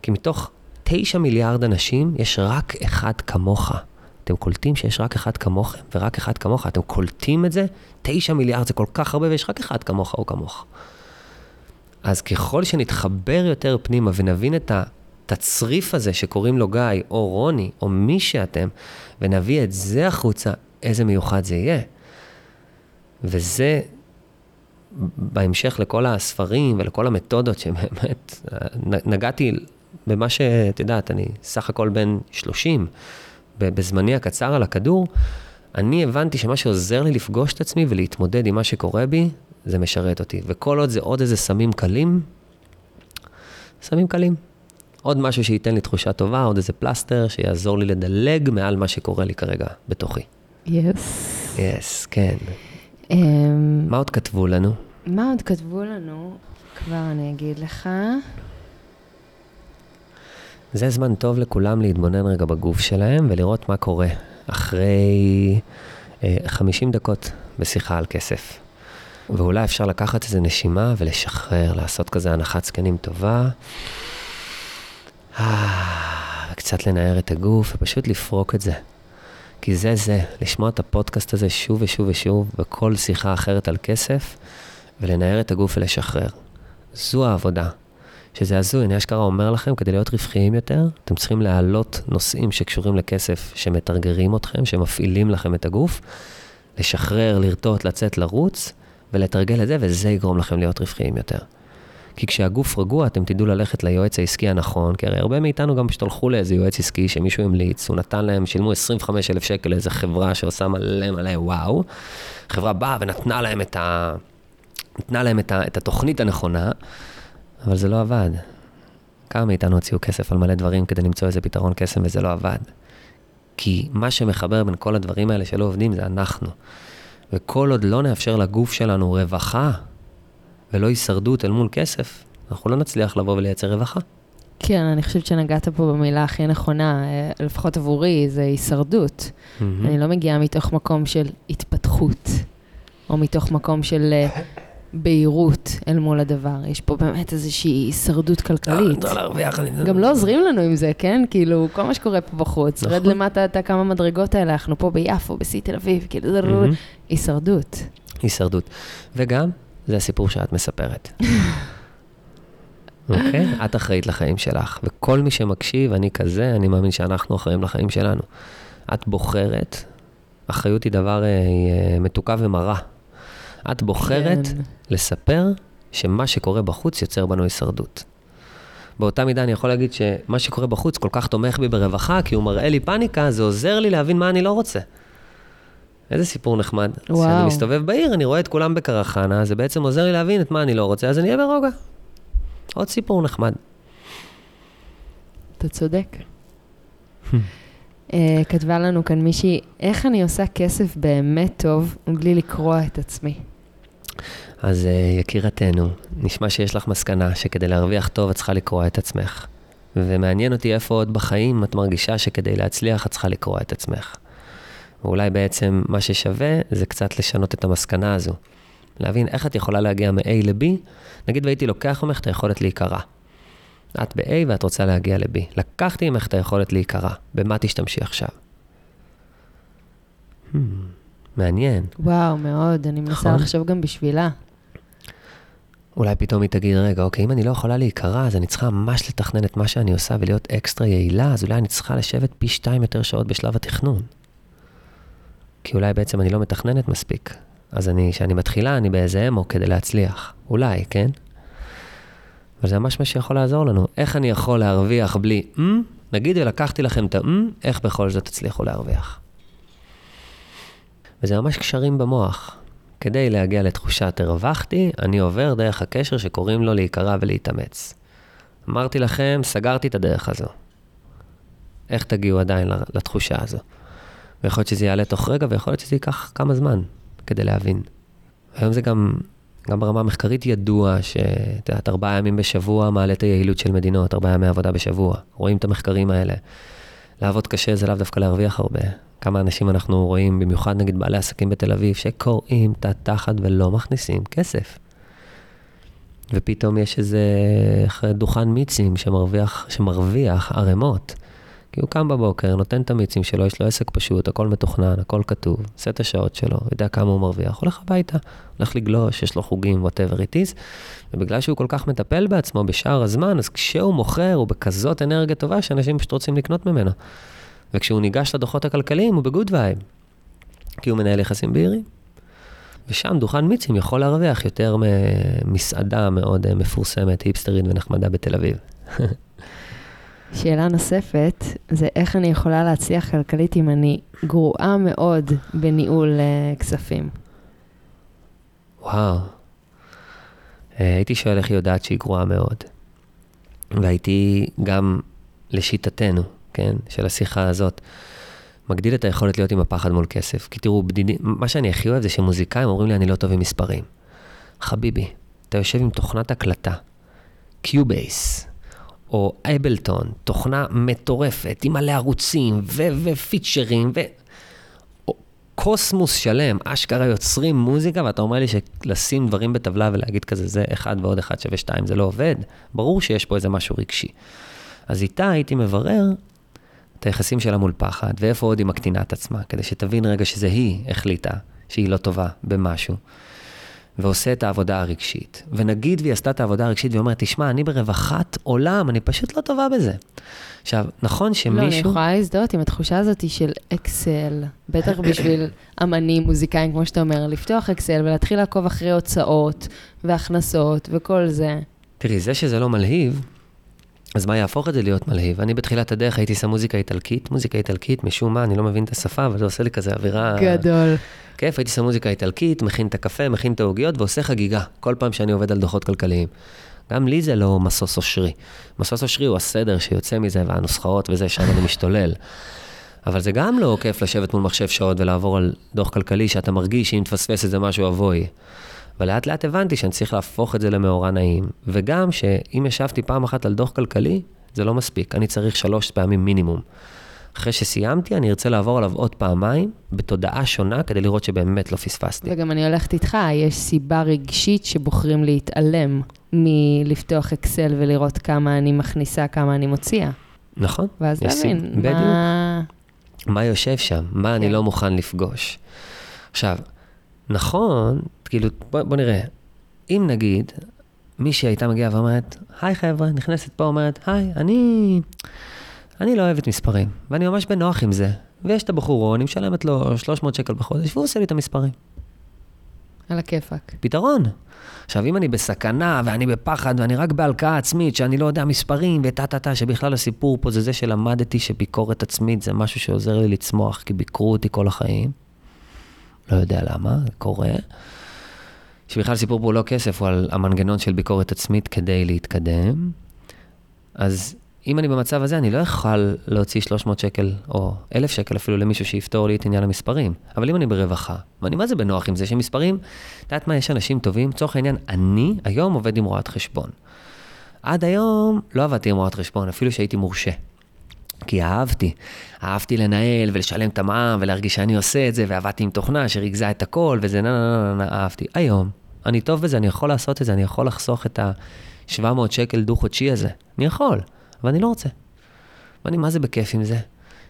כי מתוך תשע מיליארד אנשים, יש רק אחד כמוך. אתם קולטים שיש רק אחד כמוכם ורק אחד כמוך? אתם קולטים את זה? תשע מיליארד זה כל כך הרבה ויש רק אחד כמוך או כמוך. אז ככל שנתחבר יותר פנימה ונבין את התצריף הזה שקוראים לו גיא, או רוני, או מי שאתם, ונביא את זה החוצה, איזה מיוחד זה יהיה. וזה בהמשך לכל הספרים ולכל המתודות שבאמת [laughs] נגעתי במה שאת יודעת, אני סך הכל בן 30, בזמני הקצר על הכדור, אני הבנתי שמה שעוזר לי לפגוש את עצמי ולהתמודד עם מה שקורה בי, זה משרת אותי. וכל עוד זה עוד איזה סמים קלים, סמים קלים. עוד משהו שייתן לי תחושה טובה, עוד איזה פלסטר שיעזור לי לדלג מעל מה שקורה לי כרגע בתוכי. יס. Yes. יס, yes, כן. Um, מה עוד כתבו לנו? מה עוד כתבו לנו? כבר אני אגיד לך. זה זמן טוב לכולם להתבונן רגע בגוף שלהם ולראות מה קורה אחרי אה, 50 דקות בשיחה על כסף. ואולי אפשר לקחת איזה נשימה ולשחרר, לעשות כזה הנחת זקנים טובה. אה, וקצת לנער את הגוף ופשוט לפרוק את זה. כי זה זה, לשמוע את הפודקאסט הזה שוב ושוב ושוב, וכל שיחה אחרת על כסף, ולנער את הגוף ולשחרר. זו העבודה. שזה הזוי, אני אשכרה אומר לכם, כדי להיות רווחיים יותר, אתם צריכים להעלות נושאים שקשורים לכסף, שמתרגרים אתכם, שמפעילים לכם את הגוף, לשחרר, לרטוט, לצאת, לרוץ, ולתרגל את זה, וזה יגרום לכם להיות רווחיים יותר. כי כשהגוף רגוע, אתם תדעו ללכת ליועץ העסקי הנכון, כי הרי הרבה מאיתנו גם פשוט הלכו לאיזה יועץ עסקי שמישהו המליץ, הוא נתן להם, שילמו 25 אלף שקל לאיזה חברה שעושה מלא מלא וואו. חברה באה ונתנה להם את, ה... נתנה להם את, ה... את התוכנית הנכונה, אבל זה לא עבד. כמה מאיתנו הוציאו כסף על מלא דברים כדי למצוא איזה פתרון קסם וזה לא עבד. כי מה שמחבר בין כל הדברים האלה שלא עובדים זה אנחנו. וכל עוד לא נאפשר לגוף שלנו רווחה ולא הישרדות אל מול כסף, אנחנו לא נצליח לבוא ולייצר רווחה. כן, אני חושבת שנגעת פה במילה הכי נכונה, אה, לפחות עבורי, זה הישרדות. Mm-hmm. אני לא מגיעה מתוך מקום של התפתחות, או מתוך מקום של אה, בהירות אל מול הדבר. יש פה באמת איזושהי הישרדות כלכלית. גם לא עוזרים לנו עם זה, כן? כאילו, כל מה שקורה פה בחוץ, רד נכון. למטה את הכמה מדרגות האלה, אנחנו פה ביפו, בשיא תל אביב, כאילו, הישרדות. הישרדות. וגם, זה הסיפור שאת מספרת. [laughs] אוקיי? את אחראית לחיים שלך, וכל מי שמקשיב, אני כזה, אני מאמין שאנחנו אחראים לחיים שלנו. את בוחרת, אחריות היא דבר אה, אה מתוקה ומרה. את בוחרת כן. לספר שמה שקורה בחוץ יוצר בנו הישרדות. באותה מידה אני יכול להגיד שמה שקורה בחוץ כל כך תומך בי ברווחה, כי הוא מראה לי פאניקה, זה עוזר לי להבין מה אני לא רוצה. איזה סיפור נחמד. וואו. כשאני מסתובב בעיר, אני רואה את כולם בקרחנה, זה בעצם עוזר לי להבין את מה אני לא רוצה, אז אני אהיה ברוגע. עוד סיפור נחמד. אתה צודק. uh, כתבה לנו כאן מישהי, איך אני עושה כסף באמת טוב בלי לקרוע את עצמי? אז uh, יקירתנו, נשמע שיש לך מסקנה שכדי להרוויח טוב את צריכה לקרוע את עצמך. ומעניין אותי איפה עוד בחיים את מרגישה שכדי להצליח את צריכה לקרוע את עצמך. ואולי בעצם מה ששווה זה קצת לשנות את המסקנה הזו. להבין איך את יכולה להגיע מ-A ל-B, נגיד והייתי לוקח ממך את היכולת להיקרע. את ב-A ואת רוצה להגיע ל-B. לקחתי ממך את היכולת להיקרע, במה תשתמשי עכשיו? Hmm, מעניין. וואו, מאוד, אני מנסה נכון? לחשוב גם בשבילה. אולי פתאום היא תגיד, רגע, אוקיי, אם אני לא יכולה להיקרא, אז אני צריכה ממש לתכנן את מה שאני עושה ולהיות אקסטרה יעילה, אז אולי אני צריכה לשבת פי שתיים יותר שעות בשלב התכנון. כי אולי בעצם אני לא מתכננת מספיק. אז אני, כשאני מתחילה, אני באיזה אמו כדי להצליח. אולי, כן? אבל זה ממש מה שיכול לעזור לנו. איך אני יכול להרוויח בלי, mm? נגיד ולקחתי לכם את ה-mm, איך בכל זאת תצליחו להרוויח. וזה ממש קשרים במוח. כדי להגיע לתחושת הרווחתי, אני עובר דרך הקשר שקוראים לו להיקרא ולהתאמץ. אמרתי לכם, סגרתי את הדרך הזו. איך תגיעו עדיין לתחושה הזו? ויכול להיות שזה יעלה תוך רגע, ויכול להיות שזה ייקח כמה זמן כדי להבין. היום זה גם, גם ברמה המחקרית ידוע שאת יודעת, ארבעה ימים בשבוע מעלה את היעילות של מדינות, ארבעה ימי עבודה בשבוע. רואים את המחקרים האלה. לעבוד קשה זה לאו דווקא להרוויח הרבה. כמה אנשים אנחנו רואים, במיוחד נגיד בעלי עסקים בתל אביב, שקוראים את התחת ולא מכניסים כסף. ופתאום יש איזה דוכן מיצים שמרוויח, שמרוויח ערימות. כי הוא קם בבוקר, נותן את המיצים שלו, יש לו עסק פשוט, הכל מתוכנן, הכל כתוב, עושה את השעות שלו, יודע כמה הוא מרוויח, הולך הביתה, הולך לגלוש, יש לו חוגים, whatever it is, ובגלל שהוא כל כך מטפל בעצמו בשאר הזמן, אז כשהוא מוכר, הוא בכזאת אנרגיה טובה, שאנשים פשוט רוצים לקנות ממנו. וכשהוא ניגש לדוחות הכלכליים, הוא ב good vibe, כי הוא מנהל יחסים בהירים. ושם דוכן מיצים יכול להרוויח יותר ממסעדה מאוד אה, מפורסמת, היפסטרית ונחמדה בתל אביב. [laughs] שאלה נוספת, זה איך אני יכולה להצליח כלכלית אם אני גרועה מאוד בניהול uh, כספים? וואו. Uh, הייתי שואל איך היא יודעת שהיא גרועה מאוד. והייתי גם, לשיטתנו, כן, של השיחה הזאת, מגדיל את היכולת להיות עם הפחד מול כסף. כי תראו, בדידי, מה שאני הכי אוהב זה שמוזיקאים אומרים לי, אני לא טוב עם מספרים. חביבי, אתה יושב עם תוכנת הקלטה, Cubase, או Ableton, תוכנה מטורפת, עם מלא ערוצים ופיצ'רים, ו... קוסמוס שלם, אשכרה יוצרים מוזיקה, ואתה אומר לי לשים דברים בטבלה ולהגיד כזה, זה אחד ועוד אחד שווה שתיים, זה לא עובד. ברור שיש פה איזה משהו רגשי. אז איתה הייתי מברר את היחסים שלה מול פחד, ואיפה עוד היא מקטינה את עצמה, כדי שתבין רגע שזה היא החליטה שהיא לא טובה במשהו. ועושה את העבודה הרגשית. ונגיד והיא עשתה את העבודה הרגשית והיא אומרת, תשמע, אני ברווחת עולם, אני פשוט לא טובה בזה. עכשיו, נכון שמישהו... לא, אני יכולה להזדהות עם התחושה הזאת של אקסל, בטח בשביל [coughs] אמנים, מוזיקאים, כמו שאתה אומר, לפתוח אקסל ולהתחיל לעקוב אחרי הוצאות והכנסות וכל זה. תראי, זה שזה לא מלהיב, אז מה יהפוך את זה להיות מלהיב? אני בתחילת הדרך הייתי שם מוזיקה איטלקית, מוזיקה איטלקית, משום מה, אני לא מבין את השפה, אבל זה עושה לי כזה אווירה... גדול. כיף, הייתי שם מוזיקה איטלקית, מכין את הקפה, מכין את העוגיות ועושה חגיגה, כל פעם שאני עובד על דוחות כלכליים. גם לי זה לא משוש אושרי. משוש אושרי הוא הסדר שיוצא מזה, והנוסחאות וזה, שם אני משתולל. אבל זה גם לא כיף לשבת מול מחשב שעות ולעבור על דוח כלכלי, שאתה מרגיש שאם תפספס איזה משהו אבוי. ולאט לאט הבנתי שאני צריך להפוך את זה למאורע נעים. וגם שאם ישבתי פעם אחת על דוח כלכלי, זה לא מספיק, אני צריך שלוש פעמים מינימום. אחרי שסיימתי, אני ארצה לעבור עליו עוד פעמיים, בתודעה שונה, כדי לראות שבאמת לא פספסתי. וגם אני הולכת איתך, יש סיבה רגשית שבוחרים להתעלם מלפתוח אקסל ולראות כמה אני מכניסה, כמה אני מוציאה. נכון. ואז להבין מה... מה יושב שם, מה כן. אני לא מוכן לפגוש. עכשיו, נכון, כאילו, בוא, בוא נראה, אם נגיד, מישהי הייתה מגיעה ואומרת, היי חבר'ה, נכנסת פה, אומרת, היי, אני, אני לא אוהבת מספרים, ואני ממש בנוח עם זה. ויש את הבחור, אני משלמת לו 300 שקל בחודש, והוא עושה לי את המספרים. על הכיפאק. פתרון. עכשיו, אם אני בסכנה, ואני בפחד, ואני רק בהלקאה עצמית, שאני לא יודע מספרים, וטה-טה-טה, שבכלל הסיפור פה זה זה שלמדתי שביקורת עצמית זה משהו שעוזר לי לצמוח, כי ביקרו אותי כל החיים. לא יודע למה, זה קורה. שבכלל הסיפור פה הוא לא כסף, הוא על המנגנון של ביקורת עצמית כדי להתקדם. אז אם אני במצב הזה, אני לא אוכל להוציא 300 שקל, או 1,000 שקל אפילו למישהו שיפתור לי את עניין המספרים. אבל אם אני ברווחה, ואני מה זה בנוח עם זה שמספרים, את יודעת מה, יש אנשים טובים, לצורך העניין, אני היום עובד עם רואת חשבון. עד היום לא עבדתי עם רואת חשבון, אפילו שהייתי מורשה. כי אהבתי, אהבתי לנהל ולשלם את המע"מ ולהרגיש שאני עושה את זה, ועבדתי עם תוכנה שריכזה את הכל, וזה נה נה נה נה, אהבתי. היום, אני טוב בזה, אני יכול לעשות את זה, אני יכול לחסוך את ה-700 שקל דו-חודשי הזה. אני יכול, אבל אני לא רוצה. ואני מה זה בכיף עם זה.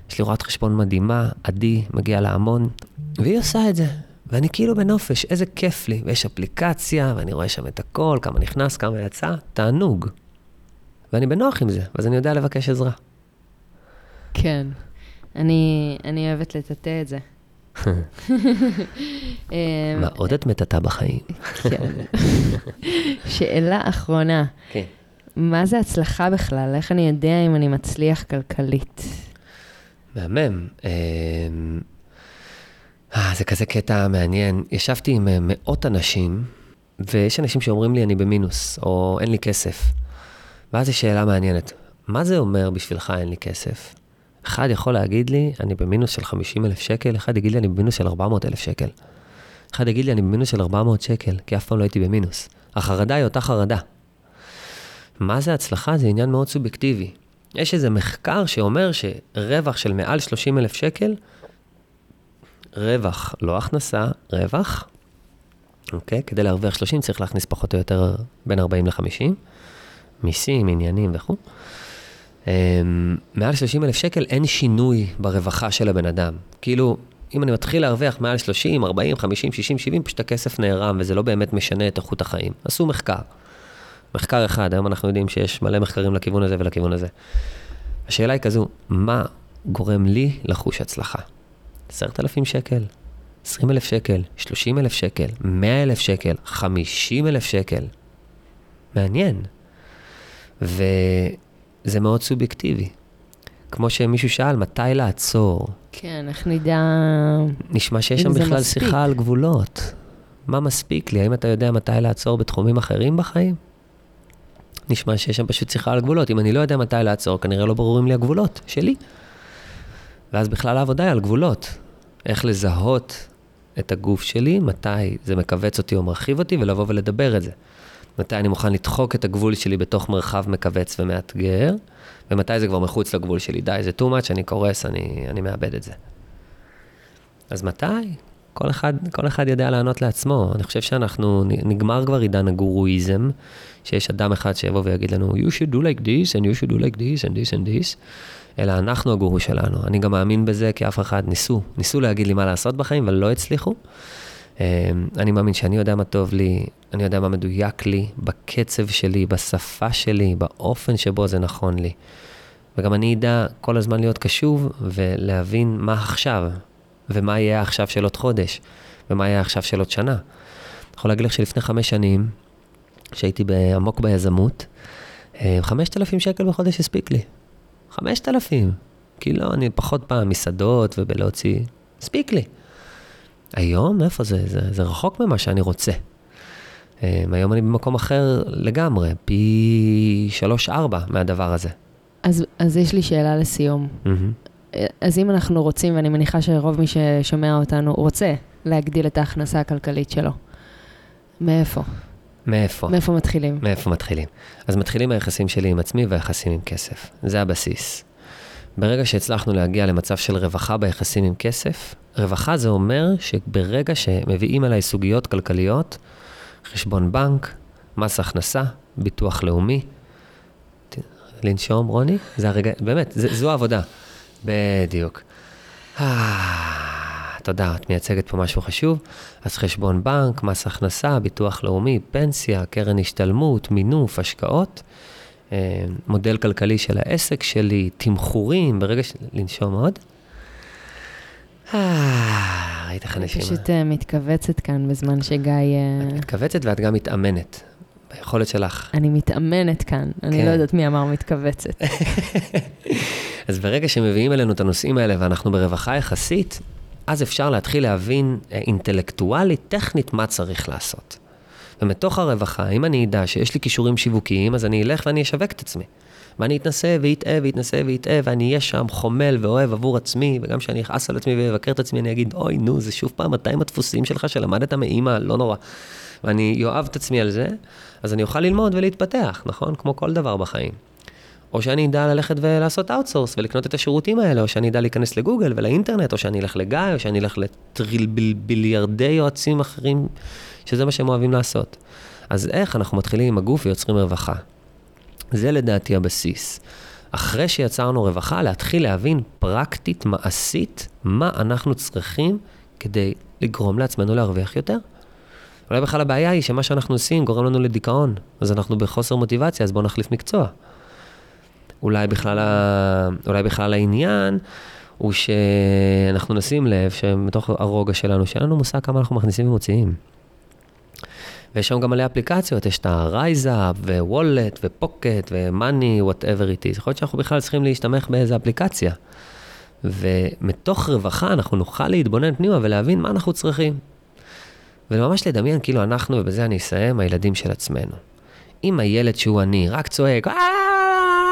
יש לי רואת חשבון מדהימה, עדי, מגיע לה המון, והיא עושה את זה. ואני כאילו בנופש, איזה כיף לי, ויש אפליקציה, ואני רואה שם את הכל, כמה נכנס, כמה יצא, תענוג. ואני בנוח עם זה, אז אני יודע לבקש עזרה. כן. אני, אני אוהבת לטאטא את זה. [laughs] אמ, מה עוד את מטאטא בחיים? כן. שאלה אחרונה, כן. מה זה הצלחה בכלל? איך אני יודע אם אני מצליח כלכלית? מהמם. אמ, אה, זה כזה קטע מעניין. ישבתי עם אה, מאות אנשים, ויש אנשים שאומרים לי, אני במינוס, או אין לי כסף. ואז יש שאלה מעניינת, מה זה אומר בשבילך אין לי כסף? אחד יכול להגיד לי, אני במינוס של 50 אלף שקל, אחד יגיד לי, אני במינוס של 400 אלף שקל. אחד יגיד לי, אני במינוס של 400 שקל, כי אף פעם לא הייתי במינוס. החרדה היא אותה חרדה. מה זה הצלחה? זה עניין מאוד סובייקטיבי. יש איזה מחקר שאומר שרווח של מעל 30 אלף שקל, רווח, לא הכנסה, רווח, אוקיי? כדי להרוויח 30 צריך להכניס פחות או יותר בין 40 ל-50, מיסים, עניינים וכו'. אמ, מעל 30 אלף שקל אין שינוי ברווחה של הבן אדם. כאילו, אם אני מתחיל להרוויח מעל 30, 40, 50, 60, 70, פשוט הכסף נערם וזה לא באמת משנה את איכות החיים. עשו מחקר. מחקר אחד, היום אנחנו יודעים שיש מלא מחקרים לכיוון הזה ולכיוון הזה. השאלה היא כזו, מה גורם לי לחוש הצלחה? 10,000 שקל, 20,000 שקל, 30,000 שקל, 100,000 שקל, 50,000 שקל. מעניין. וזה מאוד סובייקטיבי. כמו שמישהו שאל, מתי לעצור? כן, איך נדע... נשמע שיש שם זה בכלל מספיק. שיחה על גבולות. מה מספיק לי? האם אתה יודע מתי לעצור בתחומים אחרים בחיים? נשמע שיש שם פשוט שיחה על גבולות. אם אני לא יודע מתי לעצור, כנראה לא ברורים לי הגבולות שלי. ואז בכלל העבודה היא על גבולות. איך לזהות את הגוף שלי, מתי זה מכווץ אותי או מרחיב אותי, ולבוא ולדבר את זה. מתי אני מוכן לדחוק את הגבול שלי בתוך מרחב מכווץ ומאתגר, ומתי זה כבר מחוץ לגבול שלי. די, זה too much, אני קורס, אני, אני מאבד את זה. אז מתי? כל אחד, כל אחד יודע לענות לעצמו. אני חושב שאנחנו, נגמר כבר עידן הגורואיזם, שיש אדם אחד שיבוא ויגיד לנו, you should do like this, and you should do like this, and this and this, אלא אנחנו הגורו שלנו. אני גם מאמין בזה, כי אף אחד ניסו, ניסו להגיד לי מה לעשות בחיים, אבל לא הצליחו. אמ, אני מאמין שאני יודע מה טוב לי, אני יודע מה מדויק לי, בקצב שלי, בשפה שלי, באופן שבו זה נכון לי. וגם אני אדע כל הזמן להיות קשוב ולהבין מה עכשיו, ומה יהיה עכשיו של עוד חודש, ומה יהיה עכשיו של עוד שנה. אני יכול להגיד לך שלפני חמש שנים, כשהייתי עמוק ביזמות, אה, 5,000 שקל בחודש הספיק לי. 5,000. כי לא, אני פחות פעם מסעדות ובלהוציא, הספיק לי. היום, איפה זה? זה, זה רחוק ממה שאני רוצה. אה, היום אני במקום אחר לגמרי, פי 3-4 מהדבר הזה. אז, אז יש לי שאלה לסיום. מהמם. אז אם אנחנו רוצים, ואני מניחה שרוב מי ששומע אותנו רוצה להגדיל את ההכנסה הכלכלית שלו, מאיפה? מאיפה? מאיפה מתחילים? מאיפה מתחילים? אז מתחילים היחסים שלי עם עצמי והיחסים עם כסף. זה הבסיס. ברגע שהצלחנו להגיע למצב של רווחה ביחסים עם כסף, רווחה זה אומר שברגע שמביאים אליי סוגיות כלכליות, חשבון בנק, מס הכנסה, ביטוח לאומי, לנשום, רוני? זה הרגע, באמת, זה, זו העבודה. בדיוק. אה, תודה, את מייצגת פה משהו חשוב. אז חשבון בנק, מס הכנסה, ביטוח לאומי, פנסיה, קרן השתלמות, מינוף, השקעות, מודל כלכלי של העסק שלי, תמחורים, ברגע ש... לנשום עוד. אה, ראית איך אני הנשימה? פשוט אה, מתכווצת כאן בזמן שגיא... אה, את מתכווצת ואת גם מתאמנת. ביכולת שלך. אני מתאמנת כאן, אני כן. לא יודעת מי אמר מתכווצת. [laughs] אז ברגע שמביאים אלינו את הנושאים האלה ואנחנו ברווחה יחסית, אז אפשר להתחיל להבין אה, אינטלקטואלית, טכנית, מה צריך לעשות. ומתוך הרווחה, אם אני אדע שיש לי כישורים שיווקיים, אז אני אלך ואני אשווק את עצמי. ואני אתנסה ואטעה ואתנסה ואטעה, ואני אהיה שם חומל ואוהב עבור עצמי, וגם כשאני אכעס על עצמי ואבקר את עצמי, אני אגיד, אוי, נו, זה שוב פעם 200 הדפוסים שלך שלמדת מאימא, לא נורא. ואני אוהב את עצמי על זה, אז אני אוכל ללמוד ולהתפתח, נכון? כמו כל דבר בחיים. או שאני אדע ללכת ולעשות outsource ולקנות את השירותים האלה, או שאני אדע להיכנס לגוגל ולאינטרנט, או שאני אלך לגיא, או שאני אלך לטריליארדי יועצים אחרים, שזה מה שהם אוהבים לעשות. אז איך אנחנו מתחילים עם הגוף ויוצרים רווחה? זה לדעתי הבסיס. אחרי שיצרנו רווחה, להתחיל להבין פרקטית, מעשית, מה אנחנו צריכים כדי לגרום לעצמנו להרוויח יותר. אולי בכלל הבעיה היא שמה שאנחנו עושים גורם לנו לדיכאון, אז אנחנו בחוסר מוטיבציה, אז בואו נחליף מקצוע. אולי בכלל, ה... אולי בכלל העניין הוא שאנחנו נשים לב שמתוך הרוגע שלנו, שאין לנו מושג כמה אנחנו מכניסים ומוציאים. ויש שם גם מלא אפליקציות, יש את ה-RiseUp ו-Wallet ו-Pocket ו-Money, whatever it is. יכול להיות שאנחנו בכלל צריכים להשתמך באיזה אפליקציה. ומתוך רווחה אנחנו נוכל להתבונן פנימה ולהבין מה אנחנו צריכים. וממש לדמיין כאילו אנחנו, ובזה אני אסיים, הילדים של עצמנו. אם הילד שהוא אני רק צועק, אה,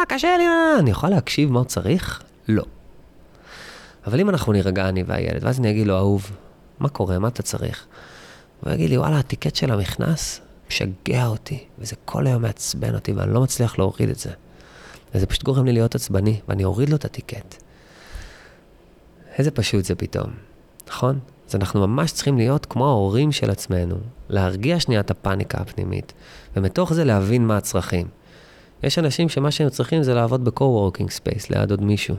קשה צריך? הוא יגיד לי, וואלה, הטיקט של המכנס משגע אותי, וזה כל היום מעצבן אותי, ואני לא מצליח להוריד את זה. וזה פשוט גורם לי להיות עצבני, ואני אוריד לו את הטיקט. איזה פשוט זה פתאום, נכון? אז אנחנו ממש צריכים להיות כמו ההורים של עצמנו, להרגיע שנייה את הפאניקה הפנימית, ומתוך זה להבין מה הצרכים. יש אנשים שמה שהם צריכים זה לעבוד ב-co-working space ליד עוד מישהו.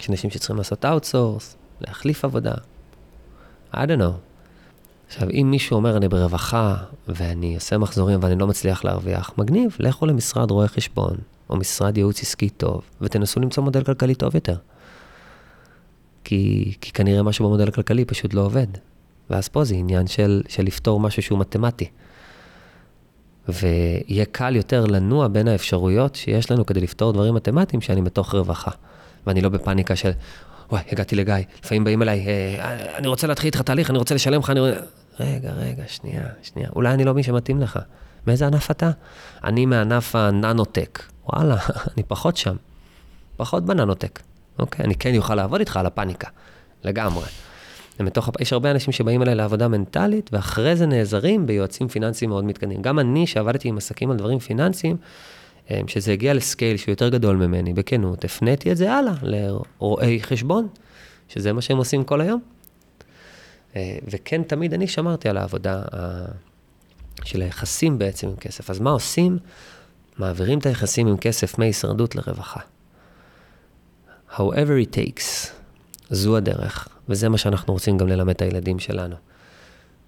יש אנשים שצריכים לעשות outsource, להחליף עבודה. I don't know. עכשיו, אם מישהו אומר, אני ברווחה, ואני עושה מחזורים ואני לא מצליח להרוויח, מגניב, לכו למשרד רואה חשבון, או משרד ייעוץ עסקי טוב, ותנסו למצוא מודל כלכלי טוב יותר. כי, כי כנראה משהו במודל הכלכלי פשוט לא עובד. ואז פה זה עניין של, של לפתור משהו שהוא מתמטי. ויהיה קל יותר לנוע בין האפשרויות שיש לנו כדי לפתור דברים מתמטיים שאני בתוך רווחה. ואני לא בפאניקה של, וואי, הגעתי לגיא, לפעמים באים אליי, אה, אני רוצה להתחיל איתך תהליך, אני רוצה לשלם לך, אני. רגע, רגע, שנייה, שנייה. אולי אני לא מי שמתאים לך. מאיזה ענף אתה? אני מענף הננוטק. וואלה, [laughs] אני פחות שם. פחות בננוטק. אוקיי? אני כן אוכל לעבוד איתך על הפאניקה. לגמרי. ומתוך, יש הרבה אנשים שבאים אליי לעבודה מנטלית, ואחרי זה נעזרים ביועצים פיננסיים מאוד מתקדמים. גם אני, שעבדתי עם עסקים על דברים פיננסיים, שזה הגיע לסקייל שהוא יותר גדול ממני, בכנות, הפניתי את זה הלאה לרואי חשבון, שזה מה שהם עושים כל היום. אה, וכן, תמיד אני שמרתי על העבודה של היחסים בעצם עם כסף. אז מה עושים? מעבירים את היחסים עם כסף מהישרדות לרווחה. however it takes, זו הדרך, וזה מה שאנחנו רוצים גם ללמד את הילדים שלנו.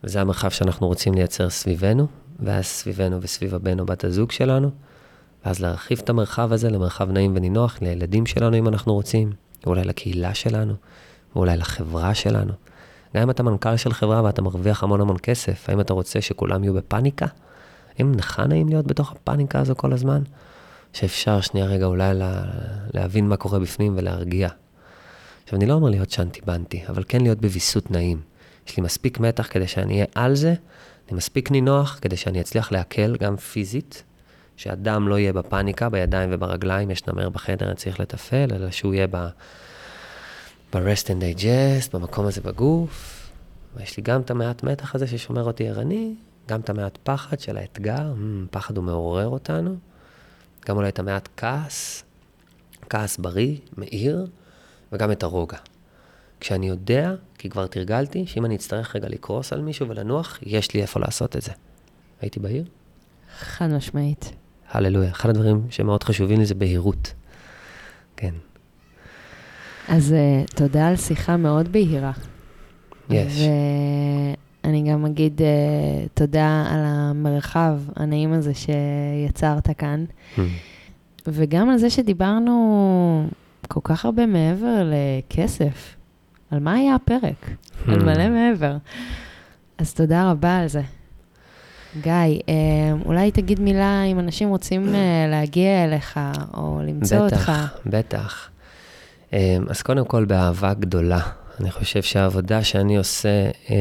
וזה המרחב שאנחנו רוצים לייצר סביבנו, ואז סביבנו וסביב הבן או בת הזוג שלנו, ואז להרחיב את המרחב הזה למרחב נעים ונינוח לילדים שלנו אם אנחנו רוצים, ואולי לקהילה שלנו, ואולי לחברה שלנו. גם אם אתה מנכ"ל של חברה ואתה מרוויח המון המון כסף, האם אתה רוצה שכולם יהיו בפאניקה? האם לך נעים להיות בתוך הפאניקה הזו כל הזמן? שאפשר שנייה רגע אולי לה, להבין מה קורה בפנים ולהרגיע. עכשיו, אני לא אומר להיות שאנטי בנטי, אבל כן להיות בוויסות נעים. יש לי מספיק מתח כדי שאני אהיה על זה, אני מספיק נינוח כדי שאני אצליח להקל גם פיזית, שאדם לא יהיה בפאניקה, בידיים וברגליים, יש נמר בחדר, אני צריך לתפעל, אלא שהוא יהיה ב... ב-rest and digest, במקום הזה בגוף. ויש לי גם את המעט מתח הזה ששומר אותי ערני, גם את המעט פחד של האתגר, mm, פחד הוא מעורר אותנו, גם אולי את המעט כעס, כעס בריא, מאיר, וגם את הרוגע. כשאני יודע, כי כבר תרגלתי, שאם אני אצטרך רגע לקרוס על מישהו ולנוח, יש לי איפה לעשות את זה. הייתי בהיר? חד משמעית. הללויה. אחד הדברים שמאוד חשובים לי זה בהירות. כן. אז uh, תודה על שיחה מאוד בהירה. יש. ואני גם אגיד uh, תודה על המרחב הנעים הזה שיצרת כאן, mm. וגם על זה שדיברנו כל כך הרבה מעבר לכסף. על מה היה הפרק? Mm. על מלא מעבר. אז תודה רבה על זה. גיא, אה, אולי תגיד מילה אם אנשים רוצים להגיע אליך או למצוא בטח, אותך. בטח, בטח. אמ, אז קודם כל, באהבה גדולה. אני חושב שהעבודה שאני עושה אה,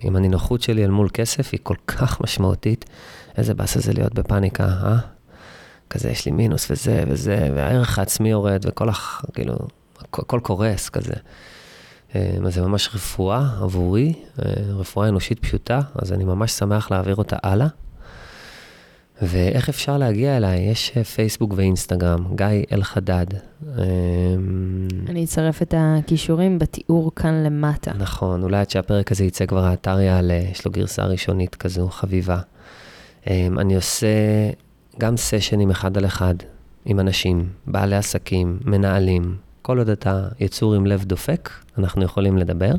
עם הנינוחות שלי אל מול כסף היא כל כך משמעותית. איזה באסה זה להיות בפאניקה, אה? כזה, יש לי מינוס וזה וזה, והערך העצמי יורד, וכל הח... כאילו, הכל קורס כזה. אמ, אז זה ממש רפואה עבורי, אה, רפואה אנושית פשוטה, אז אני ממש שמח להעביר אותה הלאה. ואיך אפשר להגיע אליי? יש אה, פייסבוק ואינסטגרם, גיא אלחדד. אני אצרף את הכישורים בתיאור כאן למטה. נכון, אולי עד שהפרק הזה יצא כבר האתר יעלה, יש לו גרסה ראשונית כזו, חביבה. אני עושה גם סשנים אחד על אחד עם אנשים, בעלי עסקים, מנהלים. כל עוד אתה יצור עם לב דופק, אנחנו יכולים לדבר.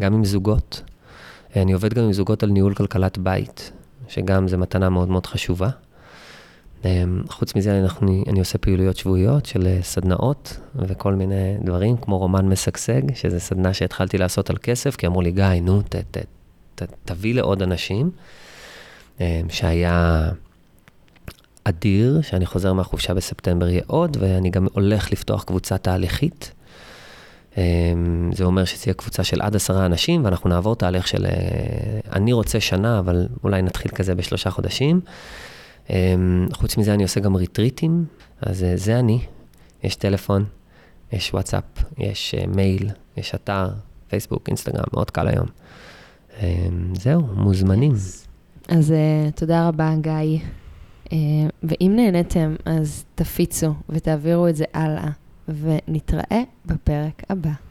גם עם זוגות. אני עובד גם עם זוגות על ניהול כלכלת בית, שגם זו מתנה מאוד מאוד חשובה. חוץ מזה, אנחנו, אני עושה פעילויות שבועיות של סדנאות וכל מיני דברים, כמו רומן משגשג, שזו סדנה שהתחלתי לעשות על כסף, כי אמרו לי, גיא, נו, ת, ת, ת, תביא לעוד אנשים, שהיה אדיר, שאני חוזר מהחופשה בספטמבר יהיה עוד, ואני גם הולך לפתוח קבוצה תהליכית. זה אומר שזו תהיה קבוצה של עד עשרה אנשים, ואנחנו נעבור תהליך של, אני רוצה שנה, אבל אולי נתחיל כזה בשלושה חודשים. חוץ מזה, אני עושה גם ריטריטים, אז זה אני. יש טלפון, יש וואטסאפ, יש מייל, יש אתר, פייסבוק, אינסטגרם, מאוד קל היום. זהו, מוזמנים. אז תודה רבה, גיא. ואם נהניתם, אז תפיצו ותעבירו את זה הלאה, ונתראה בפרק הבא.